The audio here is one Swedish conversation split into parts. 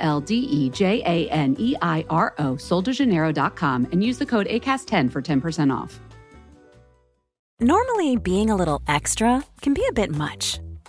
L D E J A N E I R O, soldejaneiro.com, and use the code ACAST10 for 10% off. Normally, being a little extra can be a bit much,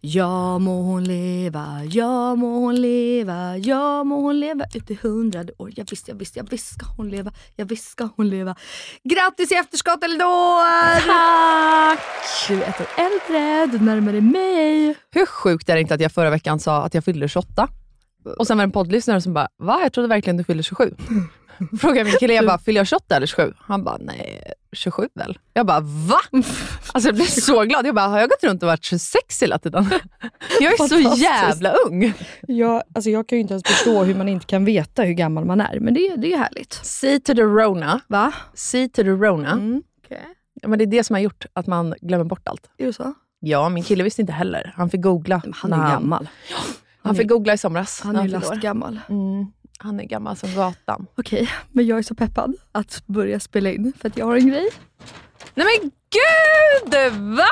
Ja må hon leva, ja må hon leva, ja må hon leva ut i hundrade år. Ja visst, ja visst, ja visst ska hon leva, ja visst ska hon leva. Grattis i efterskott Elinor! Tack! Du är ett år äldre, du närmar dig mig. Hur sjukt är det inte att jag förra veckan sa att jag fyllde 28? Och sen var det en poddlyssnare som bara, va? Jag trodde verkligen du fyllde 27. Frågade min kille, jag bara, fyller jag 28 eller 27? Han bara, nej 27 väl? Jag bara, va? Alltså jag blev så glad. Jag bara, har jag gått runt och varit 26 hela tiden? Jag är så jävla ung. Jag, alltså jag kan ju inte ens förstå hur man inte kan veta hur gammal man är, men det, det är härligt. See to the Rona. Va? See to the Rona. Mm. Okay. Ja, men det är det som har gjort att man glömmer bort allt. Är det så? Ja, min kille visste inte heller. Han fick googla. Han är när gammal. Han fick googla i somras. Han är ju lastgammal. Mm. Han är gammal som gatan. Okej, men jag är så peppad att börja spela in för att jag har en grej. Nej men gud! Va?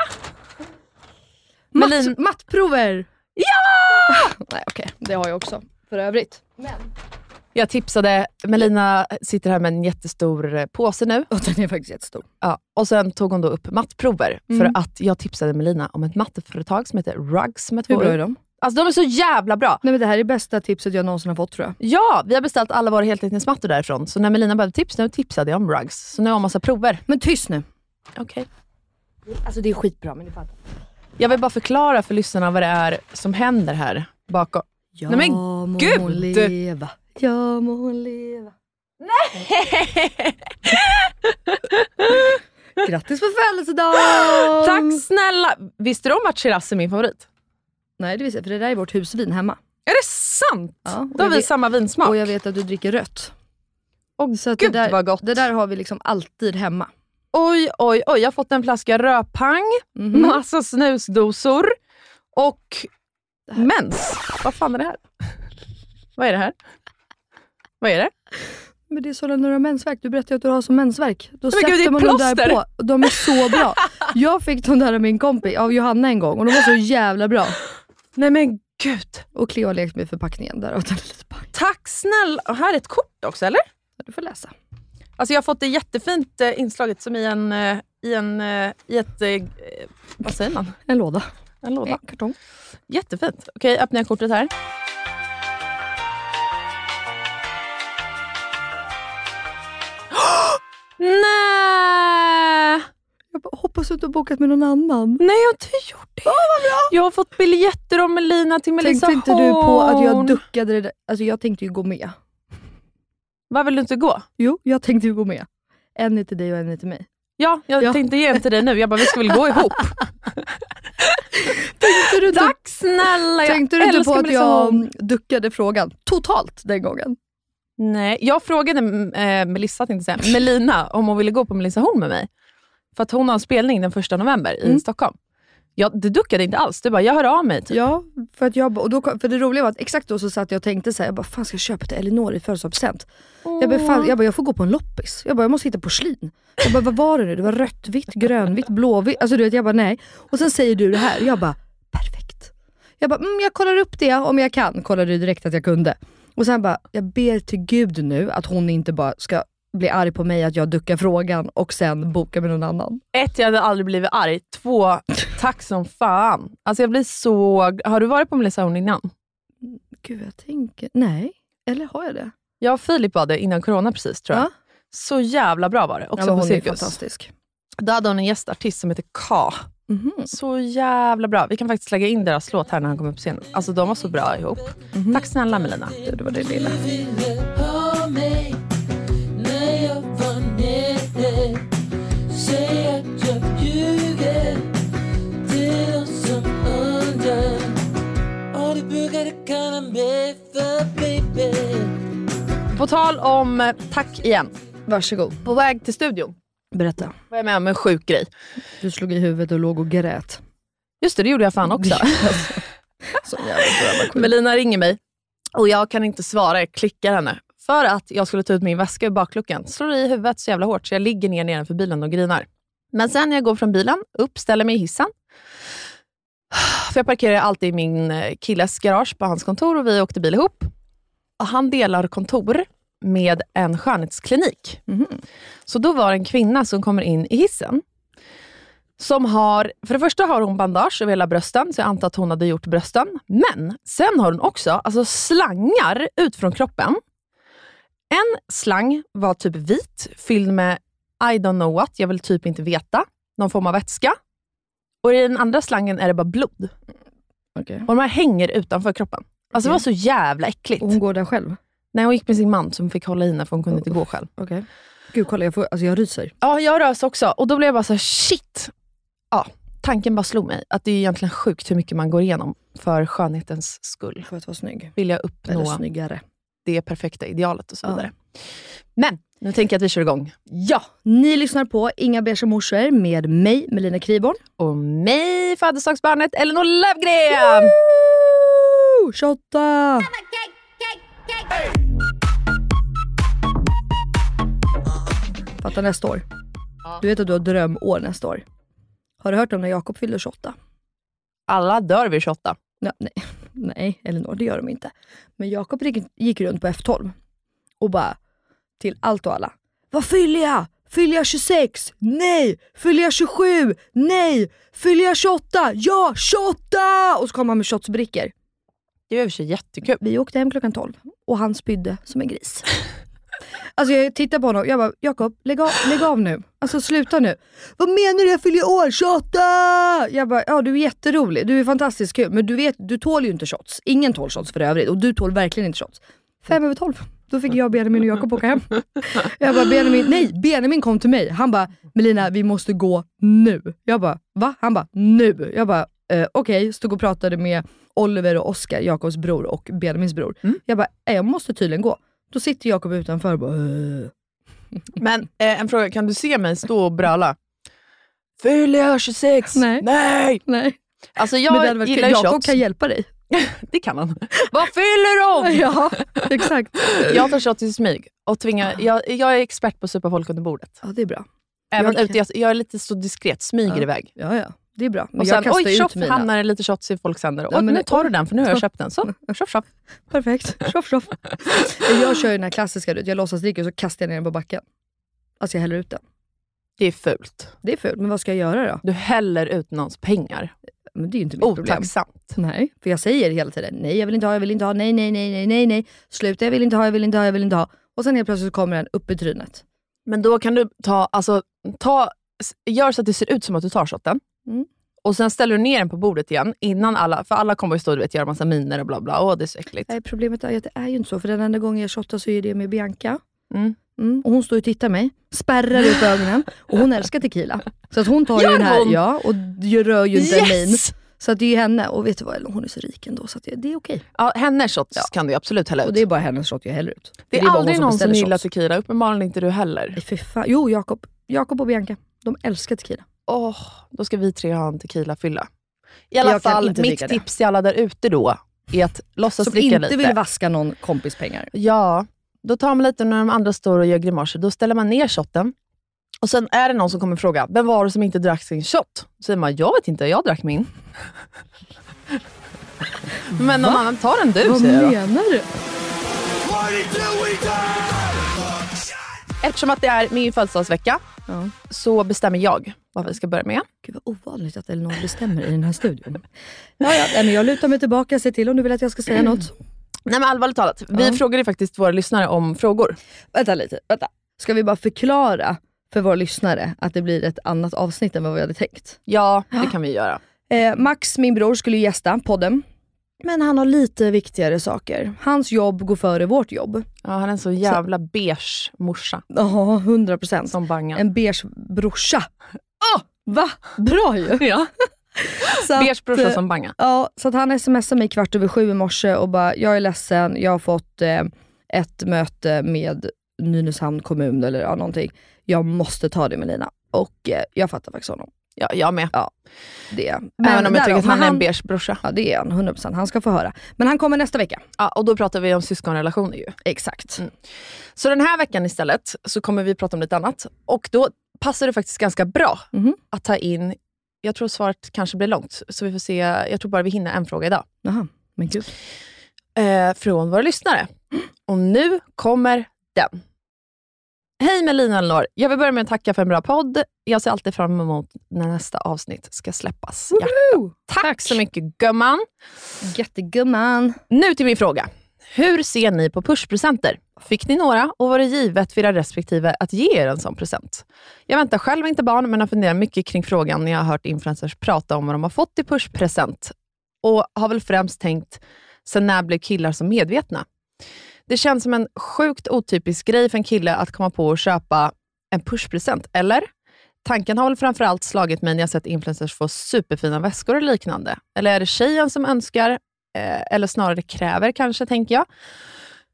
Matt, Melin- Mattprover! Ja! Nej okej, det har jag också för övrigt. Jag tipsade, Melina sitter här med en jättestor eh, påse nu. Och den är faktiskt jättestor. Ja, och sen tog hon då upp mattprover Mm. för att jag tipsade Melina om ett matteföretag som heter Rugs med två Hur bra är de? Alltså de är så jävla bra. Nej men det här är bästa tipset jag någonsin har fått tror jag. Ja, vi har beställt alla våra heltäckningsmattor därifrån. Så när Melina behövde tips nu tipsade jag om Rugs. Så nu har jag massa prover. Men tyst nu. Okej. Alltså det är skitbra men ni fattar. Jag vill bara förklara för lyssnarna vad det är som händer här bakom. Ja Nej, men må gud! hon leva, ja må hon leva. Grattis på födelsedagen! Tack snälla! Visste du om att Shiraz är min favorit? Nej det visste jag, för det där är vårt husvin hemma. Är det sant? Ja, Då har vi vet- samma vinsmak. Och jag vet att du dricker rött. Åh, Så gud det, där, vad gott. det där har vi liksom alltid hemma. Oj, oj, oj. Jag har fått en flaska rödpang, Mhm. massa snusdosor och mens. Vad fan är det här? Vad är det här? Vad är det? Men det är så när du har mensvärk. Du berättade att du har som mensvärk. Då Men sätter gud, man där plåster. på. De är så bra. Jag fick de där av min kompis, av Johanna en gång och de var så jävla bra. Nej men gud. Och Cleo har lekt med förpackningen där och den är lite pang. Tack snälla. Och här är ett kort också eller? Du får läsa. Alltså jag har fått det jättefint eh, inslaget som i en, eh, i en, eh, i ett, eh, vad säger man? En låda. En låda. En kartong. Jättefint. Okej, öppnar jag kortet här. Nej! Jag bara, hoppas du har bokat med någon annan. Nej, jag har inte gjort det. Jag har fått biljetter om Melina till Melissa Tänkte inte du på att jag duckade det där? Alltså jag tänkte ju gå med. Vad vill du inte gå? Jo, jag tänkte ju gå med. En är till dig och en är till mig. Ja, jag Ja. tänkte ge en till dig nu. Jag bara, vi ska väl gå ihop? Tänkte du inte, Tack snälla! Jag tänkte du inte på att jag duckade frågan totalt den gången? Nej, jag frågade äh, Melissa, tänkte säga, Melina om hon ville gå på Melissa Horn med mig. För att hon har en spelning den första november i Mm. Stockholm. Ja, du duckade inte alls. Du bara, jag hör av mig. Typ. Ja, för, att jag, och då, för det roliga var att exakt då så satt jag och tänkte så här, jag bara, fan ska jag köpa till Elinor i födelsedagspresent? Jag, bara, fan, jag bara, jag får gå på en loppis. Jag bara, jag måste hitta porslin. Jag bara, vad var det nu? Det var rött, vitt, grönvitt, blåvitt. Alltså du vet, jag bara nej. Och sen säger du det här. Jag bara, perfekt. Jag bara, mm, jag kollar upp det om jag kan. Kollade du direkt att jag kunde. Och sen bara, jag ber till gud nu att hon inte bara ska bli arg på mig att jag duckar frågan och sen boka med någon annan. Ett, jag hade aldrig blivit arg. Två, tack som fan. Alltså jag blir så... Har du varit på Melissa Horn innan? Gud, jag tänker, nej. Eller har jag det? Jag och Filip var det innan corona precis tror jag. Ja. Så jävla bra var det. Också ja, på hon är Cirkus. fantastisk. Då hade hon en gästartist som heter K. Mhm. Så jävla bra. Vi kan faktiskt lägga in deras låt här när han kommer upp på scenen. Alltså de var så bra ihop. Mhm. Tack snälla Melina. Det, det var det lilla. På tal om eh, tack igen. Varsågod. På väg till studion Berätta. var jag med om en sjuk grej. Du slog i huvudet och låg och grät. Just det, det gjorde jag fan också. Jävla. Melina ringer mig och jag kan inte svara, jag klickar henne. För att jag skulle ta ut min väska ur bakluckan. Slår i huvudet så jävla hårt så jag ligger ner nedanför bilen och grinar. Men sen när jag går från bilen, upp, ställer mig i hissen. För jag parkerar alltid i min eh, killes garage på hans kontor och vi åkte bil ihop. Och han delar kontor med en skönhetsklinik. Mhm. Så då var det en kvinna som kommer in i hissen. Som har, för det första har hon bandage över hela brösten, så jag antar att hon hade gjort brösten. Men sen har hon också alltså slangar ut från kroppen. En slang var typ vit, fylld med I don't know what, jag vill typ inte veta. Någon form av vätska. Och i den andra slangen är det bara blod. Okej. Och de här hänger utanför kroppen. Alltså det var så jävla äckligt. Och hon går där själv? Nej, hon gick med sin man som fick hålla i henne för hon kunde inte gå själv. Okej. Gud kolla, jag, får, alltså jag ryser. Ja, jag rös också. Och då blev jag bara så här, shit. Ja, tanken bara slog mig att det är egentligen sjukt hur mycket man går igenom för skönhetens skull. För att vara snygg. Vill jag Eller uppnå snyggare. det perfekta idealet och så Ja. vidare. Men nu tänker jag att vi kör igång. Ja, ni lyssnar på Inga Beige morsor med mig, Melina Kriborn. Och mig, födelsedagsbarnet Elinor Lövgren! Woo! 28! Fatta nästa år. Du vet att du har drömår nästa år. Har du hört om när Jakob fyllde 28? Alla dör vid 28. Ja, nej, nej, Elinor, det gör de inte. Men Jakob gick, runt på F12 och bara till allt och alla. Vad fyller jag? Fyller jag 26? Nej! Fyller jag 27? Nej! Fyller jag 28? Ja, 28! Och så kom han med shotsbrickor. Det är i och för sig jättekul. Vi åkte hem klockan 12 och han spydde som en gris. Alltså jag tittar på honom jag bara, Jakob lägg av, lägg av nu. Alltså sluta nu. Vad menar du? Jag fyller ju år, 28! Jag bara, ja du är jätterolig, du är fantastiskt kul, men du vet, du tål ju inte shots. Ingen tål shots för övrigt och du tål verkligen inte shots. Fem över tolv. Då fick jag, Benjamin och Jakob åka hem. Jag bara, Benjamin, nej, Benjamin kom till mig. Han bara, Melina vi måste gå nu. Jag bara, va? Han bara, nu. Jag bara, eh, okej. Stod och pratade med Oliver och Oskar, Jakobs bror och Benjamins bror. Jag bara, eh, jag måste tydligen gå. Då sitter Jakob utanför och bara, "Eh." Men eh, en fråga, kan du se mig stå och bröla? Fyller jag 26? Nej. Nej! nej. Alltså Men det jag hade varit gillar Jakob shots. kan hjälpa dig. Det kan han. Vad fyller de? Ja, exakt. Jag tar shots i smyg och tvingar, jag, jag är expert på att supa folk under bordet. Ja, det är bra. Även Jag- ute, jag, jag är lite så diskret, smyger Ja. iväg. Ja, ja. Det är bra. Men Och jag sen, kastar oj, ut tjoff, hamnar det lite shots i folks händer. Ja, och men- nu tar du den, för nu har jag köpt den. Så, tjoff, tjoff. Perfekt. Tjoff, tjoff. Jag kör ju den här klassiska, jag låtsas dricka och så kastar jag ner den på backen. Alltså jag häller ut den. Det är fult. Det är fult, men vad ska jag göra då? Du häller ut någons pengar. Men det är ju inte mitt problem. Otacksamt. Nej, för jag säger hela tiden nej jag vill inte ha, jag vill inte ha, nej nej nej nej nej nej. Sluta jag vill inte ha, jag vill inte ha, jag vill inte ha. Och sen helt plötsligt kommer den upp i trynet. Men då kan du ta, alltså, ta, gör så att det ser ut som att du tar shotten. Mm. Och sen ställer du ner den på bordet igen innan alla, för alla kommer ju stå och vet, göra massa miner och bla bla. Åh, det är så äckligt. Nej, problemet är att det är ju inte så, för den enda gången jag shottar så är det med Bianca. Mm. Mm, och hon står och tittar mig, spärrar upp ögonen och hon älskar tequila. Så att hon tar ju Gör den här, hon? ja, och rör ju inte en min. Yes! Så att det är ju henne, och vet du vad, hon är så rik ändå så det, det är okej. Ja, hennes shots Ja. kan du ju absolut hälla ut. Och det är bara hennes shot jag häller ut. Det är, bara hon aldrig någon som beställer gillar shots. tequila, uppenbarligen inte du heller. Nej, fy fan. Jo, Jakob. Jakob och Bianca. De älskar tequila. Åh, då ska vi tre ha en tequila-fylla. I Jag alla kan fall, inte mitt tips till alla där ute då är att låtsas Som dricka inte lite. vill vaska någon kompis pengar. Ja, då tar man lite när de andra står och gör grimaser. Då ställer man ner shotten. Och sen är det någon som kommer fråga, vem var det som inte drack sin shot? Så säger man, jag vet inte, jag drack min. Men någon annan tar en du, Vad säger jag då. menar du? Eftersom att det är min födelsedagsvecka Ja. så bestämmer jag vad vi ska börja med. Gud vad ovanligt att Elinor bestämmer i den här studion. Ja, ja, men jag lutar mig tillbaka, se till om du vill att jag ska säga något. Nej men allvarligt talat, vi Ja. frågade faktiskt våra lyssnare om frågor. Vänta lite, vänta. Ska vi bara förklara för våra lyssnare att det blir ett annat avsnitt än vad vi hade tänkt? Ja, det kan vi göra. Eh, Max, min bror, skulle ju gästa podden. Men han har lite viktigare saker. Hans jobb går före vårt jobb. Ja, han är en så jävla beige morsa Ja, 100 procent. som Bangan. En beige brorsa. Åh, va? Bra ju! ja. Så Beige brorsa eh, som Bangan. Ja, så att han smsade mig kvart över sju i morse och bara, jag är ledsen, jag har fått eh, ett möte med Nynäshamn kommun eller ja, någonting. Jag måste ta det med Lina. Och eh, jag fattar faktiskt honom. Ja, jag med. Det. Även om jag tycker att han men är en beige brorsa. Ja det är han, 100%. Han ska få höra. Men han kommer nästa vecka. Ja, och då pratar vi om syskonrelationer ju. Exakt. Mm. Så den här veckan istället så kommer vi prata om lite annat. Och då passar det faktiskt ganska bra Mhm. att ta in, jag tror svaret kanske blir långt, så vi får se. Jag tror bara vi hinner en fråga idag. Jaha, men gud. Eh, från våra lyssnare. Och nu kommer den. Hej Melina och Elinor. Jag vill börja med att tacka för en bra podd. Jag ser alltid fram emot när nästa avsnitt ska släppas. Hjärta. Tack så mycket gumman. Jättegumman. Nu till min fråga. Hur ser ni på pushpresenter? Fick ni några och var det givet för era respektive att ge er en sån present? Jag väntar själv inte barn, men har funderat mycket kring frågan när jag har hört influencers prata om vad de har fått i pushpresent. Och har väl främst tänkt, sen när blev killar så medvetna? Det känns som en sjukt otypisk grej för en kille att komma på att köpa en pushpresent, eller? Tanken har väl framförallt slagit mig när jag sett influencers få superfina väskor och liknande. Eller är det tjejen som önskar, eh, eller snarare kräver kanske, tänker jag.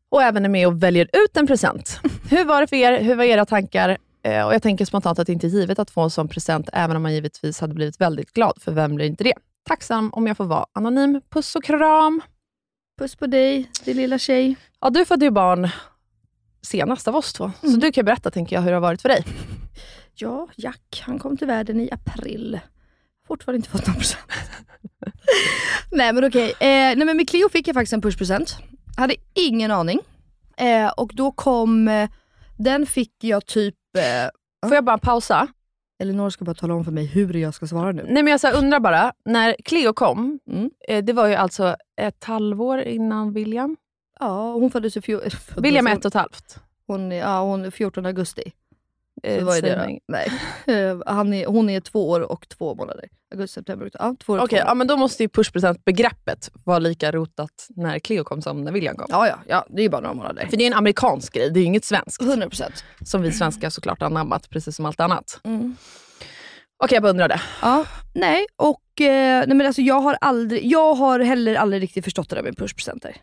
Och även är med och väljer ut en present. Hur var det för er? Hur var era tankar? Eh, och Jag tänker spontant att det inte är givet att få en sån present, även om man givetvis hade blivit väldigt glad, för vem blir inte det? Tacksam om jag får vara anonym. Puss och kram. Puss på dig, din lilla tjej. Ja, du födde ju barn senast av oss två, så du kan berätta tänker jag hur det har varit för dig. Ja, Jack, han kom till världen i april. Fortfarande inte fått någon present. nej men okej, eh, nej men med Cleo fick jag faktiskt en pushpresent. Hade ingen aning. Eh, och då kom, eh, den fick jag typ, eh, Får jag bara pausa? Elinor ska bara tala om för mig hur jag ska svara nu. Nej, men jag så undrar bara, när Cleo kom, Mm. eh, det var ju alltså ett halvår innan William. Ja, hon föddes eh, föddes William är ett och ett halvt. Hon ja, hon är 14 augusti. Eh, vad är det då? Nej. Eh, Han är, hon är två år och två månader. Augusti, september, oktober. Ja, två år Okej, två ja, men då måste ju pushpresent-begreppet vara lika rotat när Cleo kom som när William kom. Ja, ja, ja, det är ju bara några månader. För det är en amerikansk grej, det är ju inget svenskt. 100 procent. Som vi svenskar såklart har anammat, precis som allt annat. Mm. Okej, jag bara undrade. Ja, nej och eh, nej men alltså jag har aldrig, jag har heller aldrig riktigt förstått det där med pushpresenter.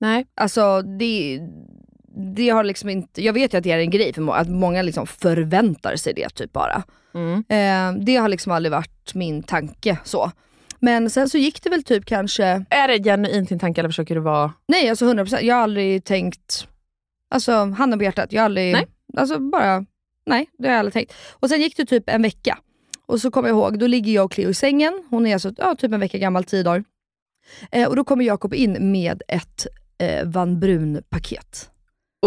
Nej. Alltså det, det har liksom inte, jag vet ju att det är en grej för må- att många liksom förväntar sig det typ bara. Mm. Eh, det har liksom aldrig varit min tanke så. Men sen så gick det väl typ kanske, Är det genuint din tanke eller försöker du vara... nej alltså 100% jag har aldrig tänkt, alltså handen på hjärtat, jag har aldrig, Nej. alltså bara, nej det har jag aldrig tänkt. Och sen gick det typ en vecka. Och så kommer jag ihåg, då ligger jag och Cleo i sängen, hon är alltså ja, typ en vecka gammal, tio dagar. Eh, och då kommer Jakob in med ett eh, Van Brun-paket.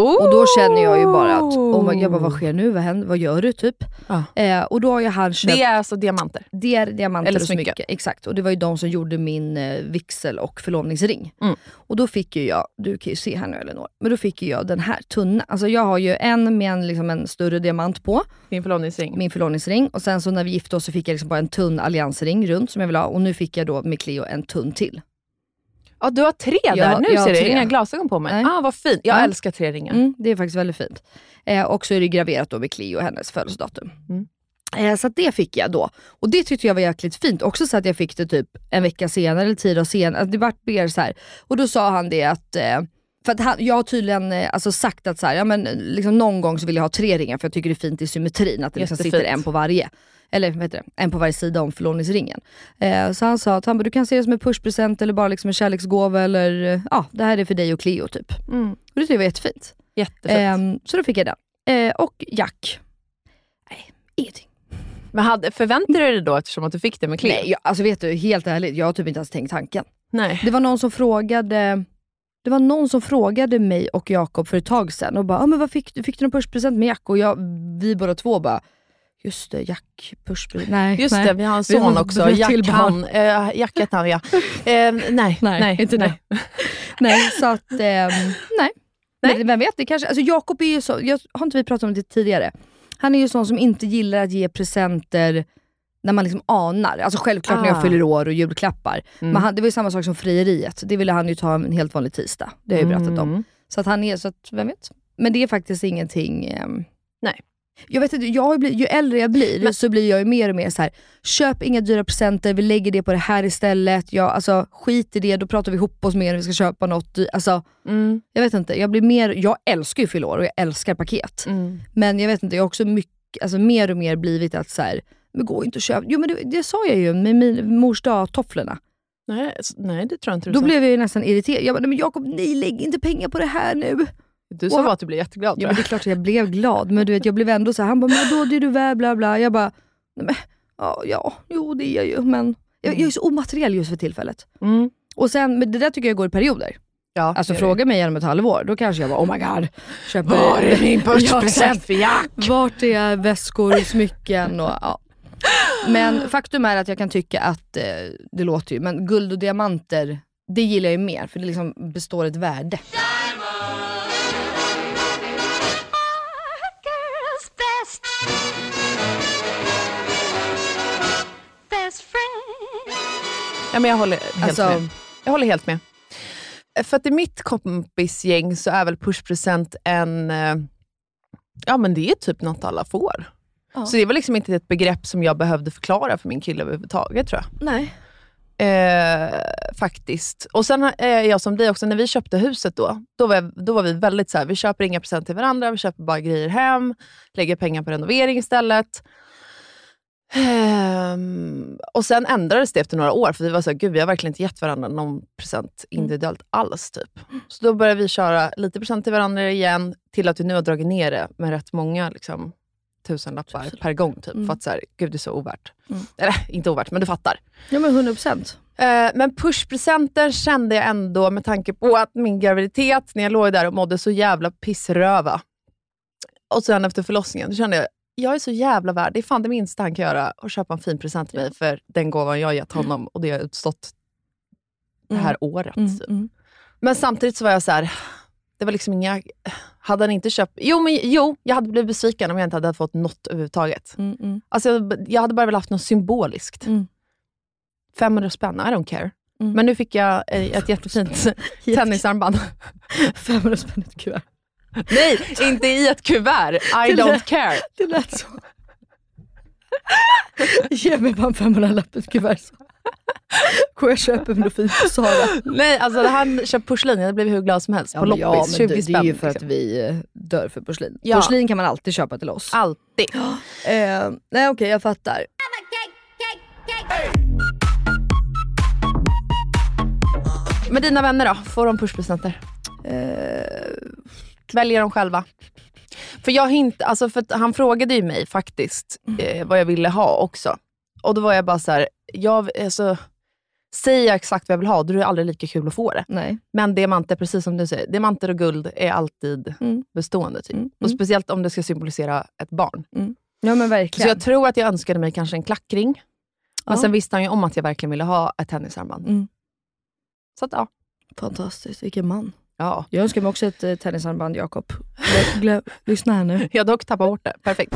Och då känner jag ju bara att, oh my, jag bara, vad sker nu? Vad, händer? vad gör du? typ? Ja. Eh, och då har ju han köpt Det är alltså diamanter. det är diamanter Eller och smycken. smycken. Exakt, och det var ju de som gjorde min eh, vigsel och förlovningsring. Mm. Och då fick ju jag, du kan ju se här nu Elinor, men då fick ju jag den här tunna. Alltså jag har ju en med en, liksom en större diamant på, Din förlovningsring. min förlovningsring. Och sen så när vi gifte oss så fick jag liksom bara en tunn alliansring runt som jag vill ha. Och nu fick jag då med Cleo en tunn till. Ja, du har tre Jag- där. Nu jag har ser du. tre. Inga glasögon på mig. Nej. Ah, vad fint. Jag Ja. älskar tre ringar. Mm, det är faktiskt väldigt fint. Eh, och så är det graverat då med Cleo och hennes födelsedatum. Mm. Eh, så det fick jag då. Och det tyckte jag var jäkligt fint. Också så att jag fick det typ en vecka senare eller tio dagar senare. Det vart mer så här. Och då sa han det att eh, för att han, jag har tydligen eh, alltså sagt att så här, ja, men, liksom någon gång så vill jag ha tre ringar för jag tycker det är fint i symmetrin. Att det liksom Jättefint. sitter en på varje. Eller vad heter det? En på varje sida om förlovningsringen. Eh, så han sa att han bara, du kan se det som en pushpresent eller bara liksom en kärleksgåva eller eh, ja, det här är för dig och Cleo typ. Mm. Och det tyckte jag var jättefint. Jättefint. Ehm, så då fick jag den. Eh, och Jack. Nej, ingenting. Men hade, förväntade du dig då eftersom att du fick det med Cleo? Nej, jag, alltså vet du, helt ärligt, jag har typ inte ens tänkt tanken. Nej. Det var någon som frågade det var någon som frågade mig och Jakob för ett tag sedan och bara, ah, men vad fick du? Fick du någon pushpresent med Jack? Och jag, vi båda två bara, Just det, Jack Pushby. Nej, Just nej. det, vi har en son också. vi Jack, han, eh, Jack heter han ja. Eh, nej, Nej, nej, inte nej. det. Nej, så att, ehm, nej. Men vem vet, det kanske, alltså Jakob är ju så, jag, har inte vi pratat om det tidigare? Han är ju sån som inte gillar att ge presenter när man liksom anar. Alltså självklart när jag Ah. fyller år och julklappar. Mm. Men han, det var ju samma sak som frieriet. Det ville han ju ta en helt vanlig tisdag. Det har jag ju berättat om. Mm. Så att han är, så att, vem vet. Men det är faktiskt ingenting... ehm, Nej. Jag vet inte, jag har ju, blivit, ju äldre jag blir Men- så blir jag ju mer och mer så här. köp inga dyra presenter, vi lägger det på det här istället. Jag, alltså, skit i det, då pratar vi ihop oss mer när vi ska köpa något. Alltså, Mm. jag vet inte, jag blir mer, jag älskar ju fylla år och jag älskar paket. Mm. Men jag vet inte, jag har också mycket, alltså, mer och mer blivit att så här, men gå inte och köp. Jo men det, det sa jag ju med min mors dag-tofflorna. Nej, nej, det tror jag inte du Då sa. blev jag ju nästan irriterad. Jag bara, nej men Jakob, nej lägg inte pengar på det här nu. Du sa och- att du blev jätteglad. Ja men det är klart att jag blev glad, men du vet jag blev ändå så här, han bara, men då är du värd, bla bla. Jag bara, nej men, ja, ja, jo det är jag ju, men jag, jag är så omateriell just för tillfället. Mm. Och sen, men det där tycker jag går i perioder. Ja, Alltså fråga mig igenom ett halvår, då kanske jag bara, oh my god. Köper, Var är min börspresent för Jack? Vart är väskor, smycken och ja. Men faktum är att jag kan tycka att, eh, det låter ju, men guld och diamanter, det gillar jag ju mer för det liksom består ett värde. Ja, men jag håller helt Alltså- med. Jag håller helt med. För att i mitt kompisgäng så är väl pushpresent en... eh, Ja, men det är typ något alla får. Ja. Så det var liksom inte ett begrepp som jag behövde förklara för min kille överhuvudtaget tror jag. Nej. Eh, faktiskt. Och sen är jag som dig också, när vi köpte huset då, då var, jag, då var vi väldigt så här, vi köper inga presenter till varandra, vi köper bara grejer hem, lägger pengar på renovering istället. Ehm, och sen ändrades det efter några år, för vi var så här, gud vi har verkligen inte gett varandra någon present individuellt alls. typ. Så då började vi köra lite present till varandra igen, till att vi nu har dragit ner det med rätt många liksom, tusenlappar per gång. Typ, Mm. För att så här, gud det är så ovärt. Mm. Eller inte ovärt, men du fattar. Ja men 100%. Eh, Men pushpresenter kände jag ändå med tanke på att min graviditet, när jag låg där och mådde så jävla pissröva. Och sen efter förlossningen, då kände jag, jag är så jävla värd. Det är fan det minsta han kan göra, att köpa en fin present till mig för den gåvan jag gett honom och det jag har utstått det här året. Mm, typ. mm. Men samtidigt så var jag så här, det var liksom inga... Hade han inte köpt... Jo, men, jo, jag hade blivit besviken om jag inte hade fått något överhuvudtaget. Mm, mm. Alltså, jag, jag hade bara velat haft något symboliskt. Mm. 500 spänn, I don't care. Mm. Men nu fick jag eh, ett jättefint tennisarmband. 500 spänn i ett kuvert. Nej, inte i ett kuvert. I Det don't lät- care. Det lät så. Ge mig bara en 500 lapp i ett kuvert. så. Går jag köper fint på Sara. Nej, alltså han köpt porslin, jag blivit hur glad som helst. på men loppis, ja, men 20 det, det spänn. är ju för att liksom. vi eh, dör för porslin. Ja. Porslin kan man alltid köpa till oss. Alltid. Eh, nej okej, jag fattar. Men dina vänner då? Får de pushpresenter? Eh, Väljer de själva? För jag hint, alltså för att han frågade ju mig faktiskt eh, vad jag ville ha också. Och då var jag bara så här, jag, alltså, säger jag exakt vad jag vill ha, då är det aldrig lika kul att få det. nej. Men diamanter, precis som du säger, diamanter och guld är alltid Mm. bestående. Typ. Mm, Och mm. Speciellt om det ska symbolisera ett barn. Ja men Så verkligen. jag tror att jag önskade mig kanske en klackring. Men Ja. sen visste han ju om att jag verkligen ville ha ett tennisarmband. Mm. Så att ja. Fantastiskt, vilken man. ja. Jag önskar mig också ett eh, tennisarmband Jakob. Lyssna här nu. Jag har dock tappat bort det. Perfekt.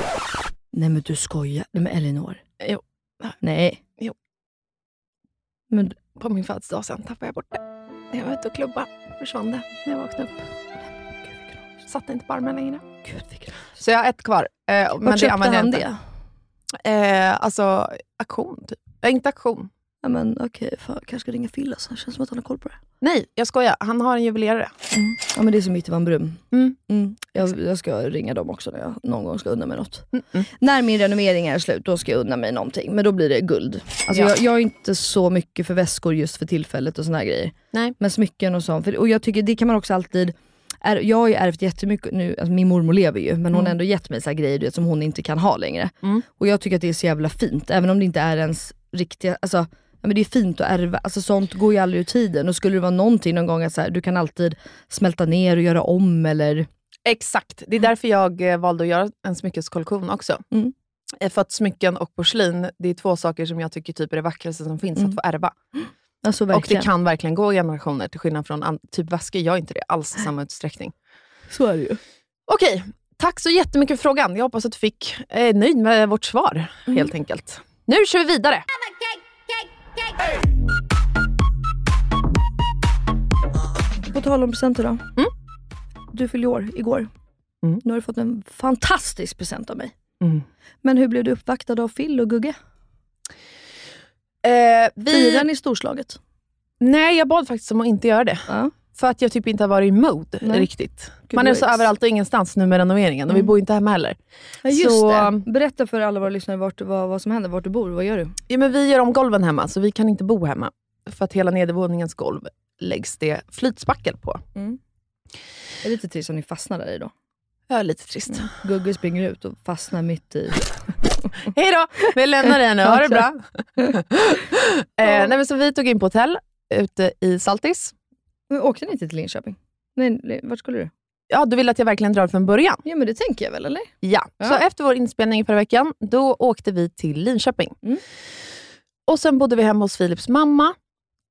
Nej men du skojar. Nej men Elinor. Jo. Nej. Jo. Men På min födelsedag sen tappade jag bort det. När jag var ute och klubba försvann det när jag vaknade upp. Satt inte på armen längre. gud vilken... Så jag har ett kvar. Eh, men Vart det köpte jag han det? Eh, alltså auktion, typ. Eh, inte auktion. Ja men okej, fan, kanske ska ringa Phil alltså. Känns som att han har koll på det. Nej, jag skojar. Han har en juvelerare. Ja men det är som Van Brum. Mm. Mm. Jag, jag ska ringa dem också när jag någon gång ska unna mig något. Mm, mm. När min renovering är slut, då ska jag unna mig någonting. Men då blir det guld. Alltså Ja. jag, jag är inte så mycket för väskor just för tillfället och såna här grejer. Nej. Men smycken och sånt. För, och jag tycker det kan man också alltid är, jag har ju ärvt jättemycket nu, alltså min mormor lever ju, men hon Mm. har ändå gett mig så grejer vet, som hon inte kan ha längre. Mm. Och jag tycker att det är så jävla fint, även om det inte är ens riktiga, alltså men det är fint att ärva, alltså sånt går ju aldrig ur tiden. Och skulle det vara någonting någon gång att så här, du kan alltid smälta ner och göra om eller Exakt. Det är därför jag eh, valde att göra en smyckeskollektion också. Mm. Eh, För att smycken och porslin, det är två saker som jag tycker typ är det vackraste som finns att få ärva. Alltså Och det kan verkligen gå generationer, till skillnad från typ väskor gör inte det alls i samma utsträckning. Så är det ju. Okej, tack så jättemycket för frågan. Jag hoppas att du fick är nöjd med vårt svar, helt enkelt. Nu kör vi vidare. På tal om presenter då. Mm. Du fyllde år igår. Mm. Nu har du fått en fantastisk present av mig. Mm. Men hur blev du uppvaktad av Phil och Gugge? Eh, vi... Firar ni storslaget? Nej, jag bad faktiskt om att inte göra det. Ja. För att jag typ inte har varit i mode Nej. riktigt. Gud, Man är så överallt och ingenstans nu med renoveringen och vi Mm. bor inte hemma heller. Ja, just Så- det. Berätta för alla våra lyssnare vart, vad, vad som händer, vart du bor, vad gör du? Ja, men vi gör om golven hemma, så vi kan inte bo hemma. För att hela nedervåningens golv läggs det flytspackel på. Det är lite trist om ni fastnar där i då. Ja, lite trist. Mm. Gugge springer ut och fastnar mitt i. Hej då! Vi lämnar dig nu, ha det bra. eh, nej, men så vi tog in på hotell ute i Saltis. Men åkte ni inte till Linköping? Nej, vart skulle du? Ja, du vill att jag verkligen drar från början? Ja men det tänker jag väl eller? Ja. Ja. Så efter vår inspelning förra veckan, då åkte vi till Linköping. Mm. Och Sen bodde vi hemma hos Philips mamma.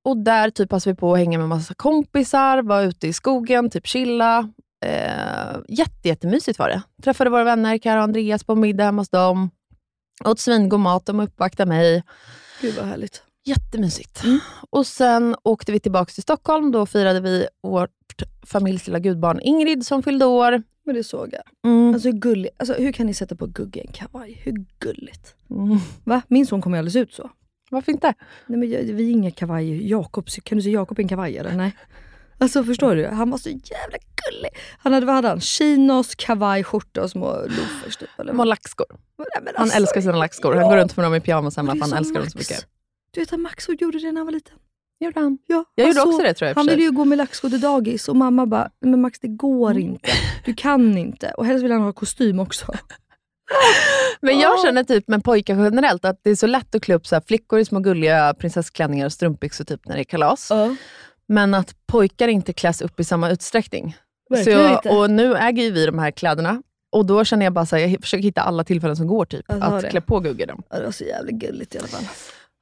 Och Där typ passade vi på att hänga med massa kompisar, var ute i skogen, typ chilla. Eh, jätte, jättemysigt var det. Träffade våra vänner, Kara och Andreas, på middag hemma hos dem. Åt svingod mat, de uppvaktade mig. Gud vad härligt. Jättemysigt. Och Sen åkte vi tillbaka till Stockholm. Då firade vi vårt familjs lilla gudbarn Ingrid som fyllde år. Men det såg jag. Mm. Alltså hur gulligt. Alltså, hur kan ni sätta på Gugge en kavaj? Hur gulligt? Mm. Va? Min son kommer ju alldeles ut så. Varför inte? Nej men jag- vi är inga kavajer. Jakob, kan du se Jakob i en kavaj eller? Nej. Alltså förstår du? Han var så jävla gullig. Han hade, vad hade han? Chinos, kavaj, skjorta och små loafers typ. Eller? Små lackskor. Nej, men Han alltså, älskar sina lackskor. Han går runt med dem i pyjamas hemma för han älskar dem så mycket. Du vet att Max gjorde det när han var liten. Gjorde han? Ja, Jag han gjorde också det tror jag Han ville ju gå med till dagis och mamma bara, "Nej, men Max det går Mm. inte. Du kan inte. Och helst vill han ha kostym också. Men jag känner typ med pojkar generellt att det är så lätt att klä upp så flickor i små gulliga prinsessklänningar och strumpbyxor typ när det är kalas. Men att pojkar inte kläs upp i samma utsträckning. Så Verkligen jag, inte. och nu äger ju vi de här kläderna. Och då känner jag bara så här, jag försöker hitta alla tillfällen som går typ, Jag att klä på Gugge dem. Ja, det var så jävla gulligt i alla fall.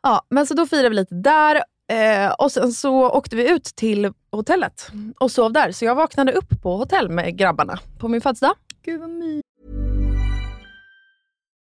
Ja, men så då firade vi lite där eh, och sen så åkte vi ut till hotellet och sov där. Så jag vaknade upp på hotell med grabbarna på min födelsedag. Gud vad mysigt.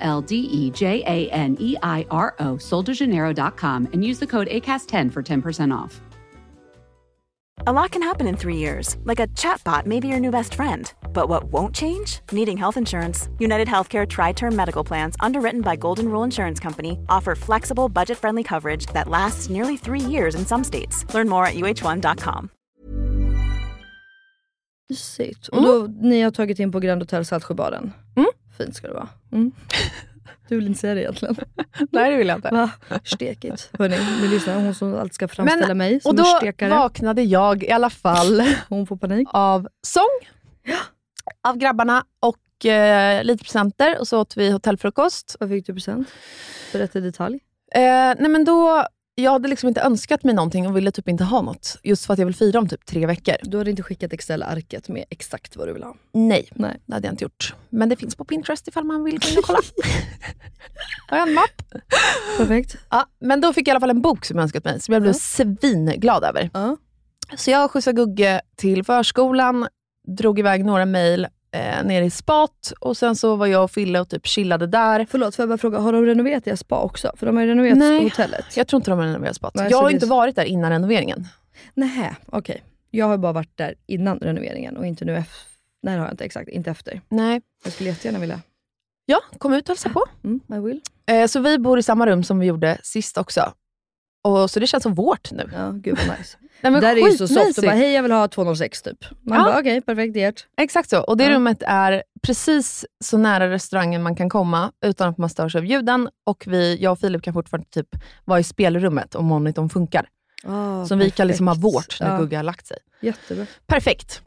L D E J A N E I R O, soldejaneiro.com, and use the code ACAST10 for 10% off. A lot can happen in three years, like a chatbot may be your new best friend. But what won't change? Needing health insurance. United Healthcare Tri Term Medical Plans, underwritten by Golden Rule Insurance Company, offer flexible, budget friendly coverage that lasts nearly three years in some states. Learn more at uh1.com. Mysigt. Och då, ni har tagit in på Grand Hotel Saltsjöbaden. Mm. Fint ska det vara. Mm. Du vill inte säga det egentligen. Nej, det vill jag inte. Va? Stekigt. Hörni, ni lyssnar. Hon som alltid ska framställa mig som och då stekare. vaknade jag i alla fall Hon får panik. av sång av grabbarna och eh, lite presenter och så åt vi hotellfrukost. Vad fick du present? Berätta i detalj. Eh, nej men då, jag hade liksom inte önskat mig någonting och ville typ inte ha något. Just för att jag vill fira om typ tre veckor. Du hade inte skickat Excel-arket med exakt vad du vill ha. Nej, Nej. det hade jag inte gjort. Men det finns på Pinterest ifall man vill gå in och kolla. Har jag en mapp? Perfekt. Ja, men då fick jag i alla fall en bok som jag önskat mig, som jag blev svinglad över. Ja. Så jag skjutsade Gugge till förskolan, drog iväg några mejl eh, ner i spat och sen så var jag och Fille och typ chillade där. Förlåt, får jag bara fråga, har de renoverat deras spa också? För de har ju renoverat Nej. hotellet. Jag tror inte de har renoverat spat. Nej, jag har det- inte varit där innan renoveringen. Nähä, okej. Jag har bara varit där innan renoveringen och inte nu efter. Nej det har jag inte, exakt. Inte efter. Nej. Jag skulle jättegärna vilja. Ja, kom ut och hälsa på. Mm, I will. Eh, så vi bor i samma rum som vi gjorde sist också. Och, så det känns som vårt nu. Ja, gud vad nice. Nej, men där är ju så soft. Bara, hej jag vill ha 206 typ. Man Ja. bara, okej perfekt, det. Exakt så. Och det Ja. rummet är precis så nära restaurangen man kan komma utan att man störs av ljuden. Och vi, jag och Filip kan fortfarande typ vara i spelrummet om monitorn funkar. Ah, så vi kan liksom ha vårt när Ja, Gugga har lagt sig. Jättebra. Perfekt.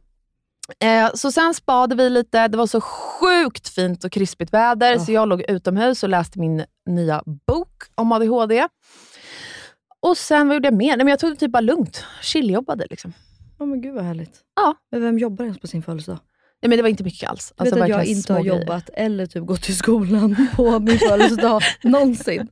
Eh, så sen spade vi lite. Det var så sjukt fint och krispigt väder, Ja. så jag låg utomhus och läste min nya bok om ADHD. Och sen vad gjorde jag mer? Nej, men jag tog det typ bara lugnt. Chilljobbade liksom. Ja men gud vad härligt. Ja. Men vem jobbar ens på sin födelsedag? Nej, men det var inte mycket alls. Jag vet att jag inte har grejer. jobbat eller typ gått till skolan på min födelsedag någonsin.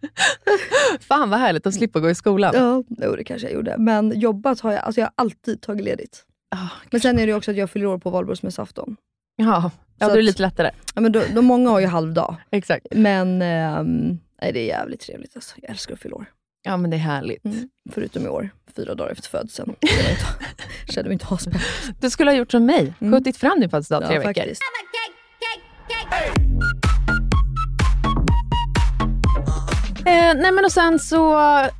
Fan vad härligt att slippa gå i skolan. Ja, jo, det kanske jag gjorde. Men jobbat har jag, alltså jag har alltid tagit ledigt. Ah, Men sen är det också att jag fyller år på valborgsmässoafton. ja, ja då är det lite lättare. Ja, men då, då många har ju halvdag. Exakt. Men ehm, nej, det är jävligt trevligt. Alltså. Jag älskar att fylla år. Ja, men det är härligt. Mm. Förutom i år, fyra dagar efter födseln. Jag kände mig inte aspepp. Du skulle ha gjort som mig. Mm. Skjutit fram din födelsedag tre Ja, veckor. faktiskt. Eh, nej men och sen så,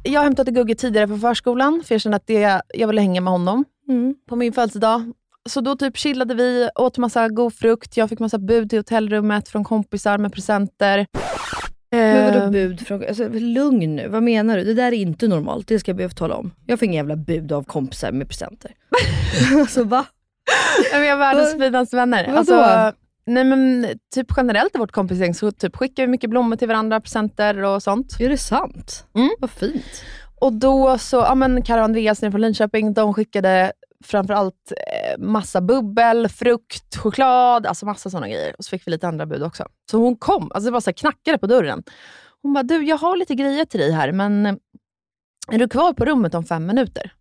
jag hämtade Gugge tidigare på förskolan, för jag kände att det, jag ville hänga med honom Mm. på min födelsedag. Så då typ chillade vi, åt massa god frukt, jag fick massa bud till hotellrummet från kompisar med presenter. Men vadå Eh, bud? Från, alltså, lugn nu, vad menar du? Det där är inte normalt, det ska jag be att få tala om. Jag får inga jävla bud av kompisar med presenter. alltså va? Nej, men jag har världens finaste vänner. Vadå? Alltså, nej men typ generellt i vårt kompisgäng så typ skickar vi mycket blommor till varandra, presenter och sånt. Är det sant? Mm. Vad fint. Och då så, ja men Karo och Andreas nere från Linköping, de skickade framförallt eh, massa bubbel, frukt, choklad, alltså massa sådana grejer. Och så fick vi lite andra bud också. Så hon kom, alltså det var så här, knackade på dörren. Hon bara, du jag har lite grejer till dig här, men eh, är du kvar på rummet om fem minuter?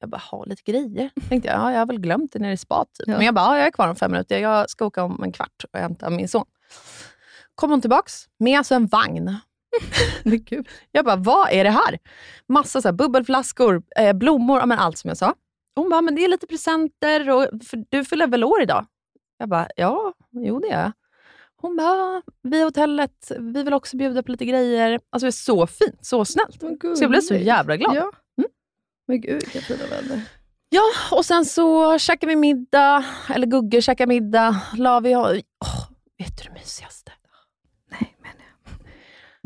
Jag bara, ha lite grejer? Tänkte jag, ja, jag har väl glömt det nere i spat. Typ. Ja. Men jag bara, ja, jag är kvar om fem minuter. Jag ska åka om en kvart och hämta min son. Kom hon tillbaks med alltså en vagn jag bara, vad är det här? Massa så här, bubbelflaskor, eh, blommor, ja, men allt som jag sa. Hon bara, men det är lite presenter och du fyller väl år idag? Jag bara, ja, jo det gör jag. Hon bara, vi i hotellet, vi vill också bjuda på lite grejer. Alltså det är så fint, så snällt. Vad Så jag blev så jävla glad. Ja. Mm. Men gud vilka fina vänner. Ja, och sen så käkade vi middag, eller Gugge käkade middag. La vi, oh, vet du det mysigaste?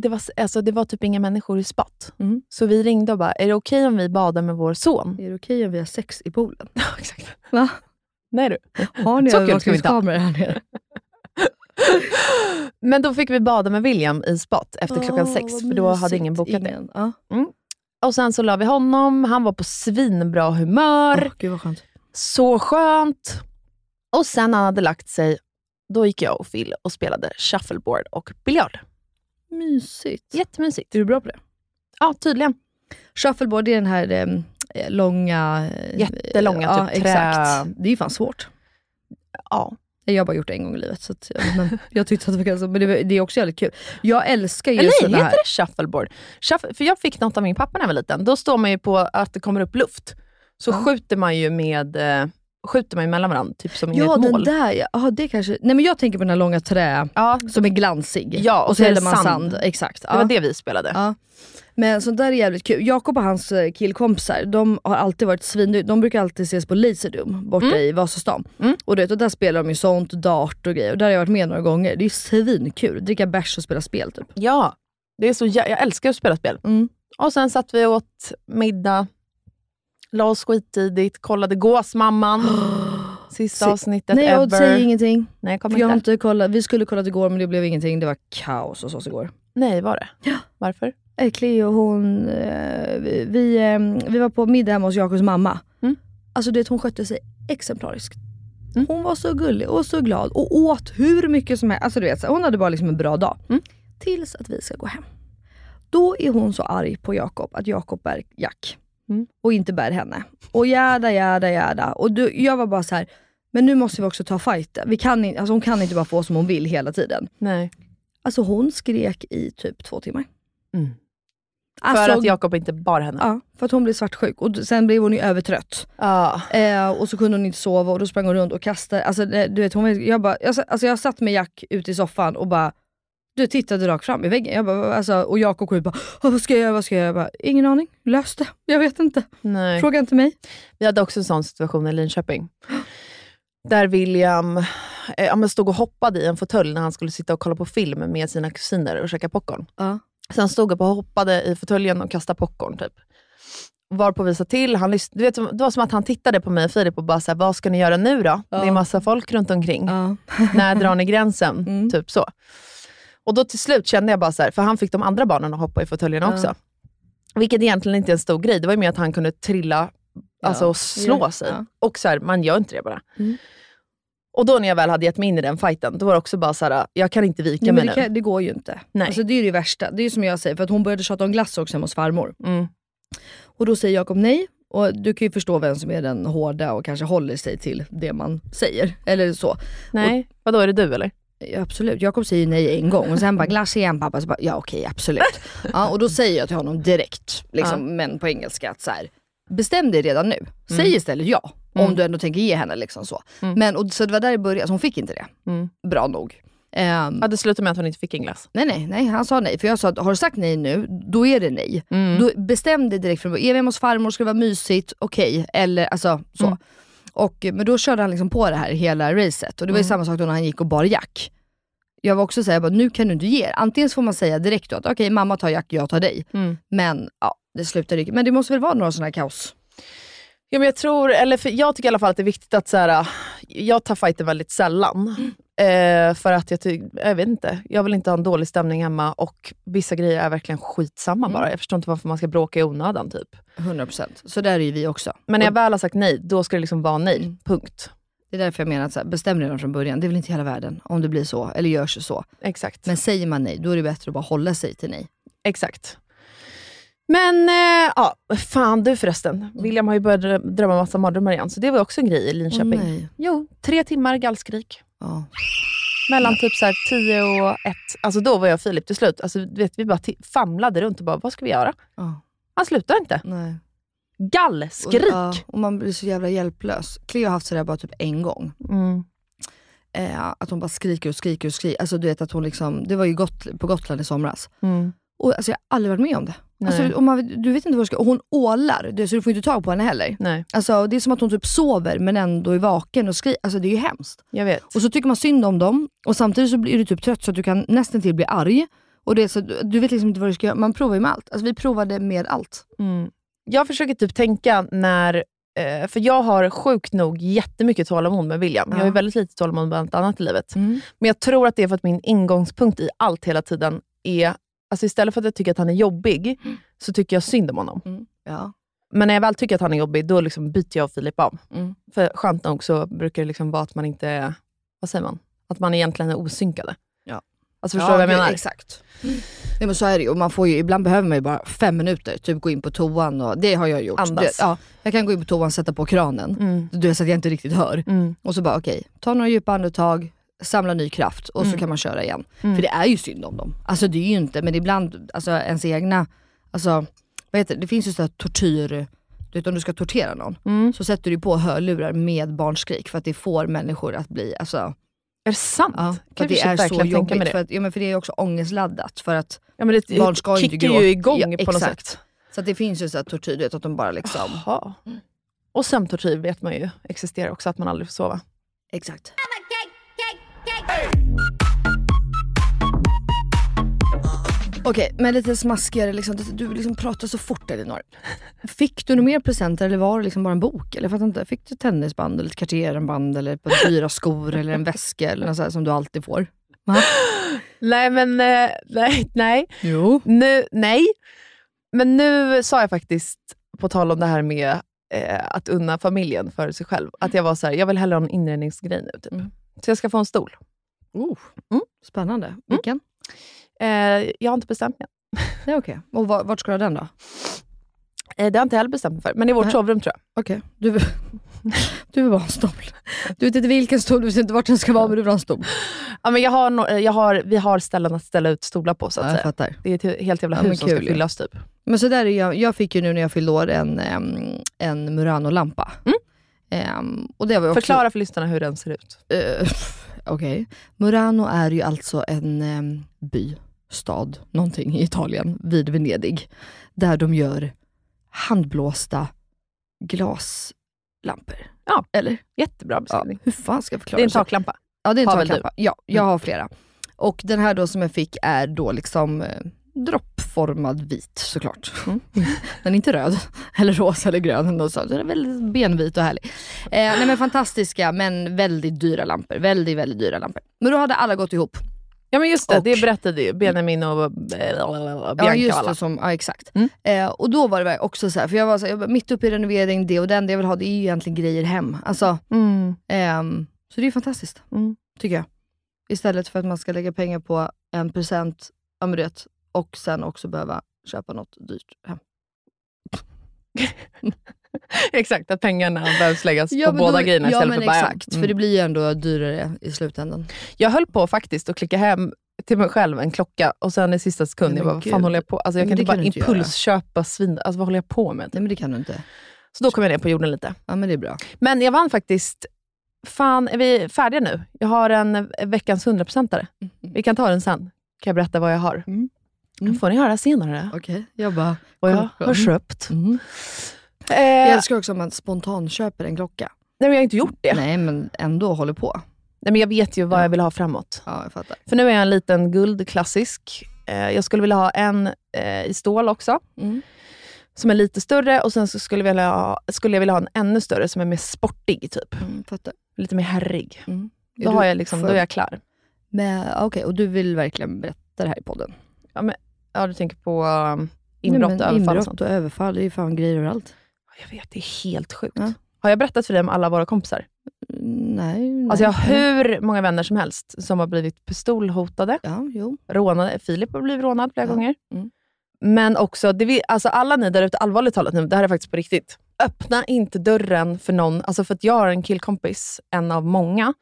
Det var, alltså, det var typ inga människor i spat. Mm. Så vi ringde och bara, är det okej om vi badar med vår son? är det okej om vi har sex i poolen? Ja, exakt. Va? Nej du. Har ni övervakningskameror här nere? Men då fick vi bada med William i spat efter klockan Åh, sex, för då hade ingen bokat det. Ingen. Ja. Och sen så la vi honom, han var på svinbra humör, Åh, gud vad skönt. så skönt. Och sen han hade lagt sig, då gick jag och Phil och spelade shuffleboard och biljard. Mysigt. Jättemysigt. Är du bra på det? Ja, tydligen. Shuffleboard, är den här eh, långa... eh, Jättelånga, ja, typ trä- exakt. Det är ju fan svårt. Ja. Jag har bara gjort det en gång i livet, så att, ja, men jag tyckte att det var ganska, men det, det är också jävligt kul. Jag älskar ju sådana heter här... det shuffleboard? Shuff- för jag fick något av min pappa när jag var liten. Då står man ju på att det kommer upp luft. Så Ja. skjuter man ju med eh, skjuter man mellan varandra, typ som i Ja, ett den mål. där ja. ja. det kanske... Nej men jag tänker på den här långa trä Ja, som är glansig. Ja, och och så så häller man sand. sand. Exakt. det var det vi spelade. Ja. Men sånt där är jävligt kul. Jakob och hans eh, killkompisar, de har alltid varit svin... De brukar alltid ses på Laserdome borta i Vasastan. Mm. Och, du vet, och där spelar de ju sånt, dart och grejer. Och där har jag varit med några gånger. Det är svinkul. Dricka bärs och spela spel typ. Ja, det är så, jag älskar att spela spel. Mm. Och sen satt vi åt middag, la oss skittidigt, kollade Gåsmamman, sista avsnittet Nej jag ever. säger ingenting. Nej, jag För kommer jag inte. inte kollat. Vi skulle kollat igår men det blev ingenting. Det var kaos hos oss igår. Nej, var det? Varför? Eh, Cleo hon, eh, vi, vi, eh, vi var på middag hemma hos Jakobs mamma. Mm. Alltså du vet, hon skötte sig exemplariskt. Mm. Hon var så gullig och så glad och åt hur mycket som helst. Alltså du vet, hon hade bara liksom en bra dag. Mm. Tills att vi ska gå hem. Då är hon så arg på Jakob att Jakob bär Jack. Mm. Och inte bär henne. Och jäda, jäda, jäda. Och du, jag var bara så här. men nu måste vi också ta fighten. Vi kan inte, alltså hon kan inte bara få som hon vill hela tiden. Nej. Alltså hon skrek i typ två timmar. Mm. Alltså, För att Jakob inte bar henne? Ja, för att hon blev svartsjuk och sen blev hon ju övertrött. Ja. Eh, och så kunde hon inte sova och då sprang hon runt och kastade. Alltså, du vet, hon, jag, bara, jag, alltså, jag satt med Jack ute i soffan och bara du tittade rakt fram i väggen. Jag bara, alltså, och Jakob kom ut bara, "Åh, vad ska jag göra? Vad ska jag göra? Jag bara, Ingen aning, lös det. Jag vet inte. Nej. Fråga inte mig. Vi hade också en sån situation i Linköping. Där William eh, ja, stod och hoppade i en fåtölj när han skulle sitta och kolla på film med sina kusiner och käka popcorn. Ja. Så han stod upp och hoppade i fåtöljen och kastade popcorn. Typ. Varpå vi sa till, han du vet, det var som att han tittade på mig och Filip och bara, så här, vad ska ni göra nu då? Det är massa folk runt omkring. Ja. När drar ni gränsen? Mm. Typ så. Och då till slut kände jag bara så här, för han fick de andra barnen att hoppa i fåtöljerna Ja. också. Vilket egentligen inte är en stor grej, det var ju mer att han kunde trilla alltså, och slå Ja. sig. Ja. Och så här, man gör inte det bara. Mm. Och då när jag väl hade gett mig in i den fighten, då var det också bara så här, jag kan inte vika Nej, mig men nu. det, kan, det går ju inte. Nej. Alltså, det är det värsta. Det är som jag säger, för att hon började tjata om glass också hemma hos farmor. Mm. Och då säger Jakob nej. Och du kan ju förstå vem som är den hårda och kanske håller sig till det man säger. Eller så. Nej, vadå är det du eller? Ja, absolut, Jakob säger nej en gång och sen bara glass igen pappa. Så bara, ja okej absolut. Ja, och då säger jag till honom direkt, liksom, men på engelska, att så här, bestäm dig redan nu. Säg istället ja. Om Mm. du ändå tänker ge henne liksom så. Mm. Men, och, så det var där det började, så hon fick inte det. Mm. Bra nog. Ehm, Ja, det slutade med att hon inte fick en glass. Nej nej, nej han sa nej. För jag sa att har du sagt nej nu, då är det nej. Mm. Då bestäm dig direkt från början. Är vi hemma hos farmor, ska det vara mysigt, okej. Eller alltså så. Och, men då körde han liksom på det här hela racet. Och det var ju Mm. samma sak då när han gick och bar Jack. Jag var också såhär, nu kan du inte ge er. Antingen får man säga direkt då att okej mamma tar Jack, jag tar dig. Mm. Men ja, det slutar ryka. Men det måste väl vara några sådana här kaos? Ja, men jag tror, eller för jag tycker i alla fall att det är viktigt att så här, jag tar fighten väldigt sällan. Eh, för att jag tycker, jag vet inte, jag vill inte ha en dålig stämning hemma och vissa grejer är verkligen skitsamma bara. Jag förstår inte varför man ska bråka i onödan typ. 100%. Så där är ju vi också. Men när jag väl har sagt nej, då ska det liksom vara nej. Mm. Punkt. det är därför jag menar att så här, bestäm redan från början. Det är väl inte hela världen om det blir så, eller görs så. Exakt. Men säger man nej, då är det bättre att bara hålla sig till nej. Exakt. Men eh, ja, fan du förresten. William har ju börjat drö- drömma massa mardrömmar igen, så det var också en grej i Linköping. Åh, nej. jo, tre timmar gallskrik. Ja. Mellan typ så här 10 och 1. Alltså då var jag och Filip till slut. Alltså, du vet, vi bara famlade runt och bara, vad ska vi göra? Ja. Han slutar inte. Nej. Gallskrik! Och, ja, och man blir så jävla hjälplös. Cleo har haft sådär bara typ en gång. Mm. Eh, att hon bara skriker och skriker och skriker. Alltså du vet att hon liksom, det var ju gott, på Gotland i somras. Mm. Och alltså, jag har aldrig varit med om det. Alltså, och man, du vet inte vad du ska, och hon ålar, det, så du får inte tag på henne heller. Nej, Alltså, det är som att hon typ sover men ändå är vaken och skriker. Alltså det är ju hemskt. jag vet. Och så tycker man synd om dem och samtidigt så blir du typ trött så att du kan nästan till bli arg. Och det så, du vet liksom inte vad du ska göra. Man provar ju med allt. Alltså vi provade med allt. Mm. Jag försöker typ tänka när, eh, för jag har sjukt nog jättemycket tålamod med William. Jag har Ja. väldigt lite tålamod med allt annat i livet. Mm. Men jag tror att det är för att min ingångspunkt i allt hela tiden är, alltså istället för att jag tycker att han är jobbig, så tycker jag synd om honom. Ja. Men när jag väl tycker att han är jobbig, då liksom byter jag och Filip av. Mm. För skönt nog så brukar det liksom vara att man inte vad säger man? Att man egentligen är osynkade. Ja. Alltså förstår du vad jag menar? Exakt. Nej, men så är det ju. Och man får ju, ibland behöver man ju bara fem minuter, typ gå in på toan. Och, det har jag gjort. Andas. Det, ja, jag kan gå in på toan, sätta på kranen, Mm. du så att jag inte riktigt hör. Mm. Och så bara okej, ta några djupa andetag, samla ny kraft och så kan man köra igen. Mm. För det är ju synd om dem. Alltså det är ju inte, men ibland, alltså ens egna, alltså vad heter det, det finns ju sådär tortyr, du vet om du ska tortera någon, Mm. så sätter du på hörlurar med barnskrik för att det får människor att bli, alltså Är det sant? Ja, kan att det är så jobbigt. det. För att, ja, men för det är också ångestladdat. För att, Ja, men det Barn ska ju inte gråta. ju igång Ja, på något exakt. sätt. så det finns ju så här tortyr, du vet, att de bara liksom... Jaha. Och sömntortyr vet man ju existerar också, att man aldrig får sova. Exakt. Okej, men lite smaskigare. Liksom. Du liksom pratar så fort Elinor. Fick du några mer presenter eller var det liksom bara en bok? Eller fattar inte. Fick du tennisband, eller ett Cartier-band, eller ett par dyra skor eller en väska eller något så här som du alltid får? Va? Nej, men eh, nej, nej. Jo. Nu, nej. Men nu sa jag faktiskt, på tal om det här med eh, att unna familjen för sig själv, att jag var så här, jag vill hellre ha en inredningsgrej nu. Typ. Mm. Så jag ska få en stol. Oh. Mm. Spännande. Vilken? Eh, jag har inte bestämt mig. Det är okej. Och var, vart ska du ha den då? Eh, det har jag inte heller bestämt mig för, men i vårt Nej. sovrum tror jag. Okej, du, vill- du vill bara ha en stol. Du vet inte vilken stol, du vet inte vart den ska vara men du vill ha en stol. Ja, men jag har, no- jag har, vi har ställen att ställa ut stolar på, så att Ja, jag fattar. Det är ett he- helt jävla Ja, hus som ska fyllas typ. Men så där är jag, jag fick ju nu när jag fyllde år en, en Murano-lampa. Em, och det var också, Förklara för lyssnarna hur den ser ut. Eh, Okej. Murano är ju alltså en em, by, stad, någonting i Italien, vid Venedig. Där de gör handblåsta glaslampor. Ja. Eller? Jättebra Ja, beskrivning. hur fan ska jag förklara det är en taklampa. Ja det är en Har taklampa. Ja, jag har flera. Och den här då som jag fick är då liksom eh, droppformad vit såklart. Mm. den är inte röd, eller rosa eller grön. sånt. Den är väldigt benvit och härlig. Eh, nej men fantastiska men väldigt dyra lampor. Väldigt, väldigt dyra lampor. Men då hade alla gått ihop. Ja men just det, Och- det berättade ju Benjamin och eh, Bianca Ja just det, som, ja, exakt. Mm. Eh, och då var det också så här, för jag var, så här, jag var mitt uppe i renovering, det och den, det jag vill ha det är ju egentligen grejer hem. Alltså, Mm. ehm, så det är fantastiskt, Mm. tycker jag. Istället för att man ska lägga pengar på en present, ja men du vet, och sen också behöva köpa något dyrt hem. Exakt, att pengarna behövs läggas på men båda då- grejerna Ja istället men för bara exakt, Mm. för det blir ju ändå dyrare i slutändan. Jag höll på faktiskt att klicka hem till mig själv en klocka och sen i sista sekund, jag bara, vad fan håller jag på Alltså jag Men kan inte bara inte impulsköpa svin... Alltså vad håller jag på med? Nej men det kan du inte. Så då kom jag ner på jorden lite. Ja men det är bra. Men jag vann faktiskt... Fan, är vi färdiga nu? Jag har en veckans 100-procentare. Vi kan ta den sen. Kan jag berätta vad jag har? Mm. Mm. får ni höra senare Okej, jag bara... vad jag har köpt. Mm. Eh, Jag älskar också om man spontant köper en klocka. nej, men jag har inte gjort det. Nej. Nej men ändå håller på. men jag vet ju vad jag vill ha framåt. Ja jag fattar. För nu är jag en liten guldklassisk. Eh, jag skulle vilja ha en eh, i stål också, Mm. som är lite större. Och sen skulle, jag vilja ha, skulle jag vilja ha en ännu större som är mer sportig, typ. Mm. Lite mer herrig. Mm. Då, har jag liksom, då för- är jag klar. Men, Okej, och du vill verkligen berätta det här i podden? Ja, du tänker på um, inbrott Nej, och överfall och Inbrott sånt? och överfall, det är ju fan grejer överallt. Jag vet, det är helt sjukt. Ja. Har jag berättat för dig om alla våra kompisar? Mm, Nej. nej. Alltså jag har hur många vänner som helst som har blivit pistolhotade, Ja, jo. rånade. Filip har blivit rånad flera Ja. gånger. Mm. Men också, det vi, alltså alla ni där ute, allvarligt talat nu, det här är faktiskt på riktigt. Öppna inte dörren för någon, alltså för att jag har en killkompis, en av många,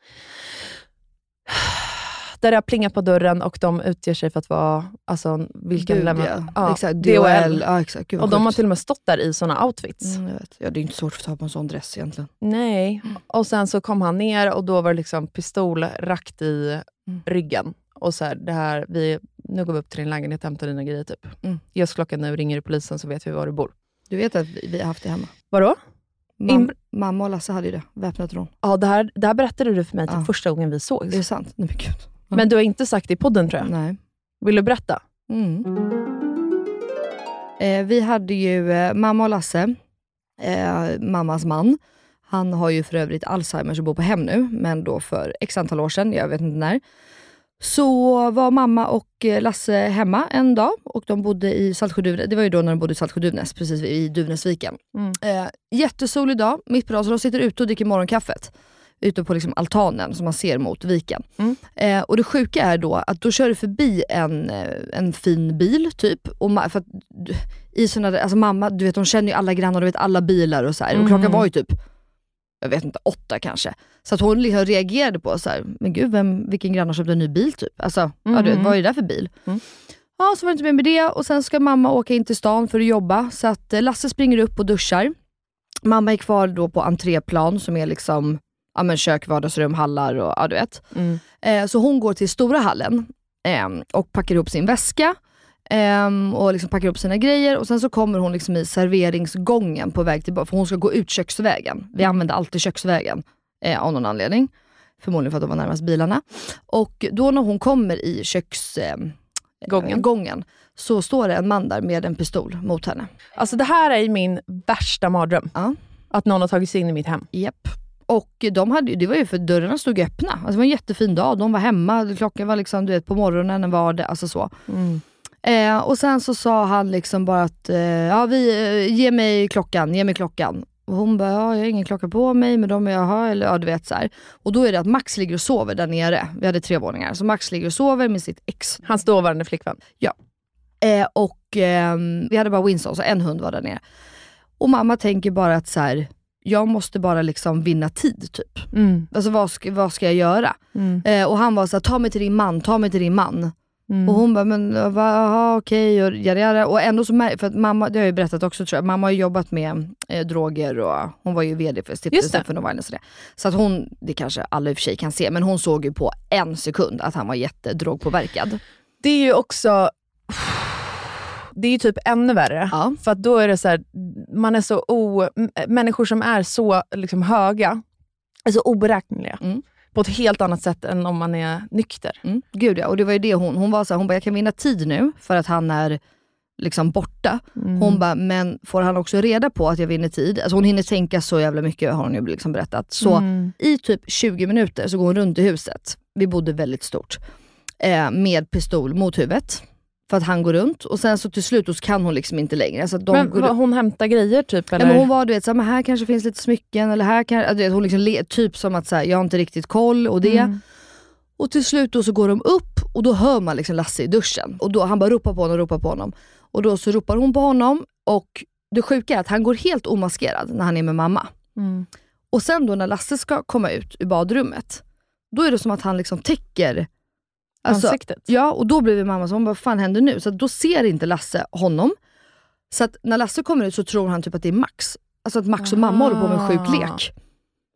där det har plingat på dörren och de utger sig för att vara alltså, vilken Gud, lämna- ja. ja, Exakt, DHL. DHL. Ja, exakt. Gud, Och de har till och med stått där i såna outfits. Mm. Ja, det är inte svårt att få tag på en sån dress egentligen. Nej. Och sen så kom han ner och då var det liksom pistol rakt i Mm. ryggen. Och så här, det här, vi, nu går vi upp till din lägenhet och hämtar dina grejer. Typ. Mm. Oss klockan nu, ringer du polisen så vet vi var du bor. Du vet att vi, vi har haft det hemma. Vadå? Mam, mamma och Lasse hade ju det, väpnat rån. Ja, det här, det här berättade du för mig typ Ja. första gången vi sågs. Det är sant. Nej men gud. Men du har inte sagt det i podden tror jag. Nej. Vill du berätta? Mm. Eh, vi hade ju eh, mamma och Lasse, eh, mammas man. Han har ju för övrigt Alzheimers och bor på hem nu, men då för x antal år sedan, jag vet inte när. Så var mamma och eh, Lasse hemma en dag och de bodde i Saltsjö-Duvnäs. Det var ju då när de bodde i Saltsjö-Duvnäs, precis i Duvnäsviken. Mm. Eh, jättesolig dag, mitt på dagen, så de sitter ute och dricker morgonkaffet. Ute på liksom altanen som man ser mot viken. Mm. Eh, och det sjuka är då att då kör det förbi en, eh, en fin bil typ. Och ma- för att, i såna alltså mamma, du vet de känner ju alla grannar, du vet alla bilar och så här. Och Mm. klockan var ju typ, jag vet inte, åtta kanske. Så att hon liksom reagerade på så här, men gud vem, vilken grann har köpt en ny bil typ? Alltså, ja, du vet, Mhm. vad är det där för bil? Mm. Ja, så var det inte mer med det och sen ska mamma åka in till stan för att jobba. Så att eh, Lasse springer upp och duschar. Mamma är kvar då på entréplan som är liksom ja, men kök, vardagsrum, hallar och ja, du vet. Mm. Eh, så hon går till stora hallen eh, och packar ihop sin väska eh, och liksom packar ihop sina grejer och sen så kommer hon liksom i serveringsgången på väg tillbaka, för hon ska gå ut köksvägen. Vi använder alltid köksvägen eh, av någon anledning. Förmodligen för att de var närmast bilarna. Och då när hon kommer i köksgången eh, Gången. så står det en man där med en pistol mot henne. Alltså det här är min värsta mardröm. Ja. Att någon har tagit sig in i mitt hem. Japp. Och de hade, det var ju för dörrarna stod öppna. Alltså det var en jättefin dag, de var hemma, klockan var liksom, du vet, på morgonen var det, alltså så. Mm. Eh, och sen så sa han liksom bara att, eh, ja, vi, eh, ge mig klockan, ge mig klockan. Och hon bara, ja, jag har ingen klocka på mig, men de jag har, eller ja du vet så här. Och då är det att Max ligger och sover där nere. Vi hade tre våningar. Så Max ligger och sover med sitt ex. Hans dåvarande flickvän. Eh, och ehm, vi hade bara Winston, så en hund var där nere. Och mamma tänker bara att så här, jag måste bara liksom vinna tid typ. Mm. Alltså vad ska, vad ska jag göra? Mm. Eh, och han var så här, ta mig till din man, ta mig till din man. Mm. Och hon bara, men eh, va, okej, och jada, jada. Och ändå så för att mamma, det har jag ju berättat också tror jag, mamma har ju jobbat med eh, droger och hon var ju VD för stiftelsen för No Violence och det. Så att hon, det kanske alla i och för sig kan se, men hon såg ju på en sekund att han var jättedrogpåverkad. Det är ju också... Det är ju typ ännu värre. Ja. För då är det så här, man är så o... Människor som är så liksom höga, är så oberäkneliga. Mm. på ett helt annat sätt än om man är nykter. Mm, gud ja, och det var ju det hon, hon var så här, hon bara, jag kan vinna tid nu för att han är liksom borta. Mm. Hon bara, men får han också reda på att jag vinner tid? Alltså hon hinner tänka så jävla mycket har hon ju liksom berättat. Så Mm. i typ 20 minuter så går hon runt i huset, vi bodde väldigt stort, eh, med pistol mot huvudet. För att han går runt och sen så till slut så kan hon liksom inte längre. Så att de Men går hon hämtar grejer typ? Ja, Eller? men hon var du vet, så här, men här kanske finns lite smycken, eller här kan, du vet, hon liksom le, typ som att så här, jag har inte riktigt koll och det. Mm. Och till slut då så går de upp och då hör man liksom Lasse i duschen. Och då, han bara ropar på honom, ropar på honom. Och då så ropar hon på honom och det sjuka är att han går helt omaskerad när han är med mamma. Mm. Och sen då när Lasse ska komma ut ur badrummet, då är det som att han liksom täcker alltså, Ansiktet? Ja, och då blir mamma så hon bara, vad fan händer nu? Så då ser inte Lasse honom. Så när Lasse kommer ut så tror han typ att det är Max. Alltså att Max och mamma håller på med en sjuk Ah. lek.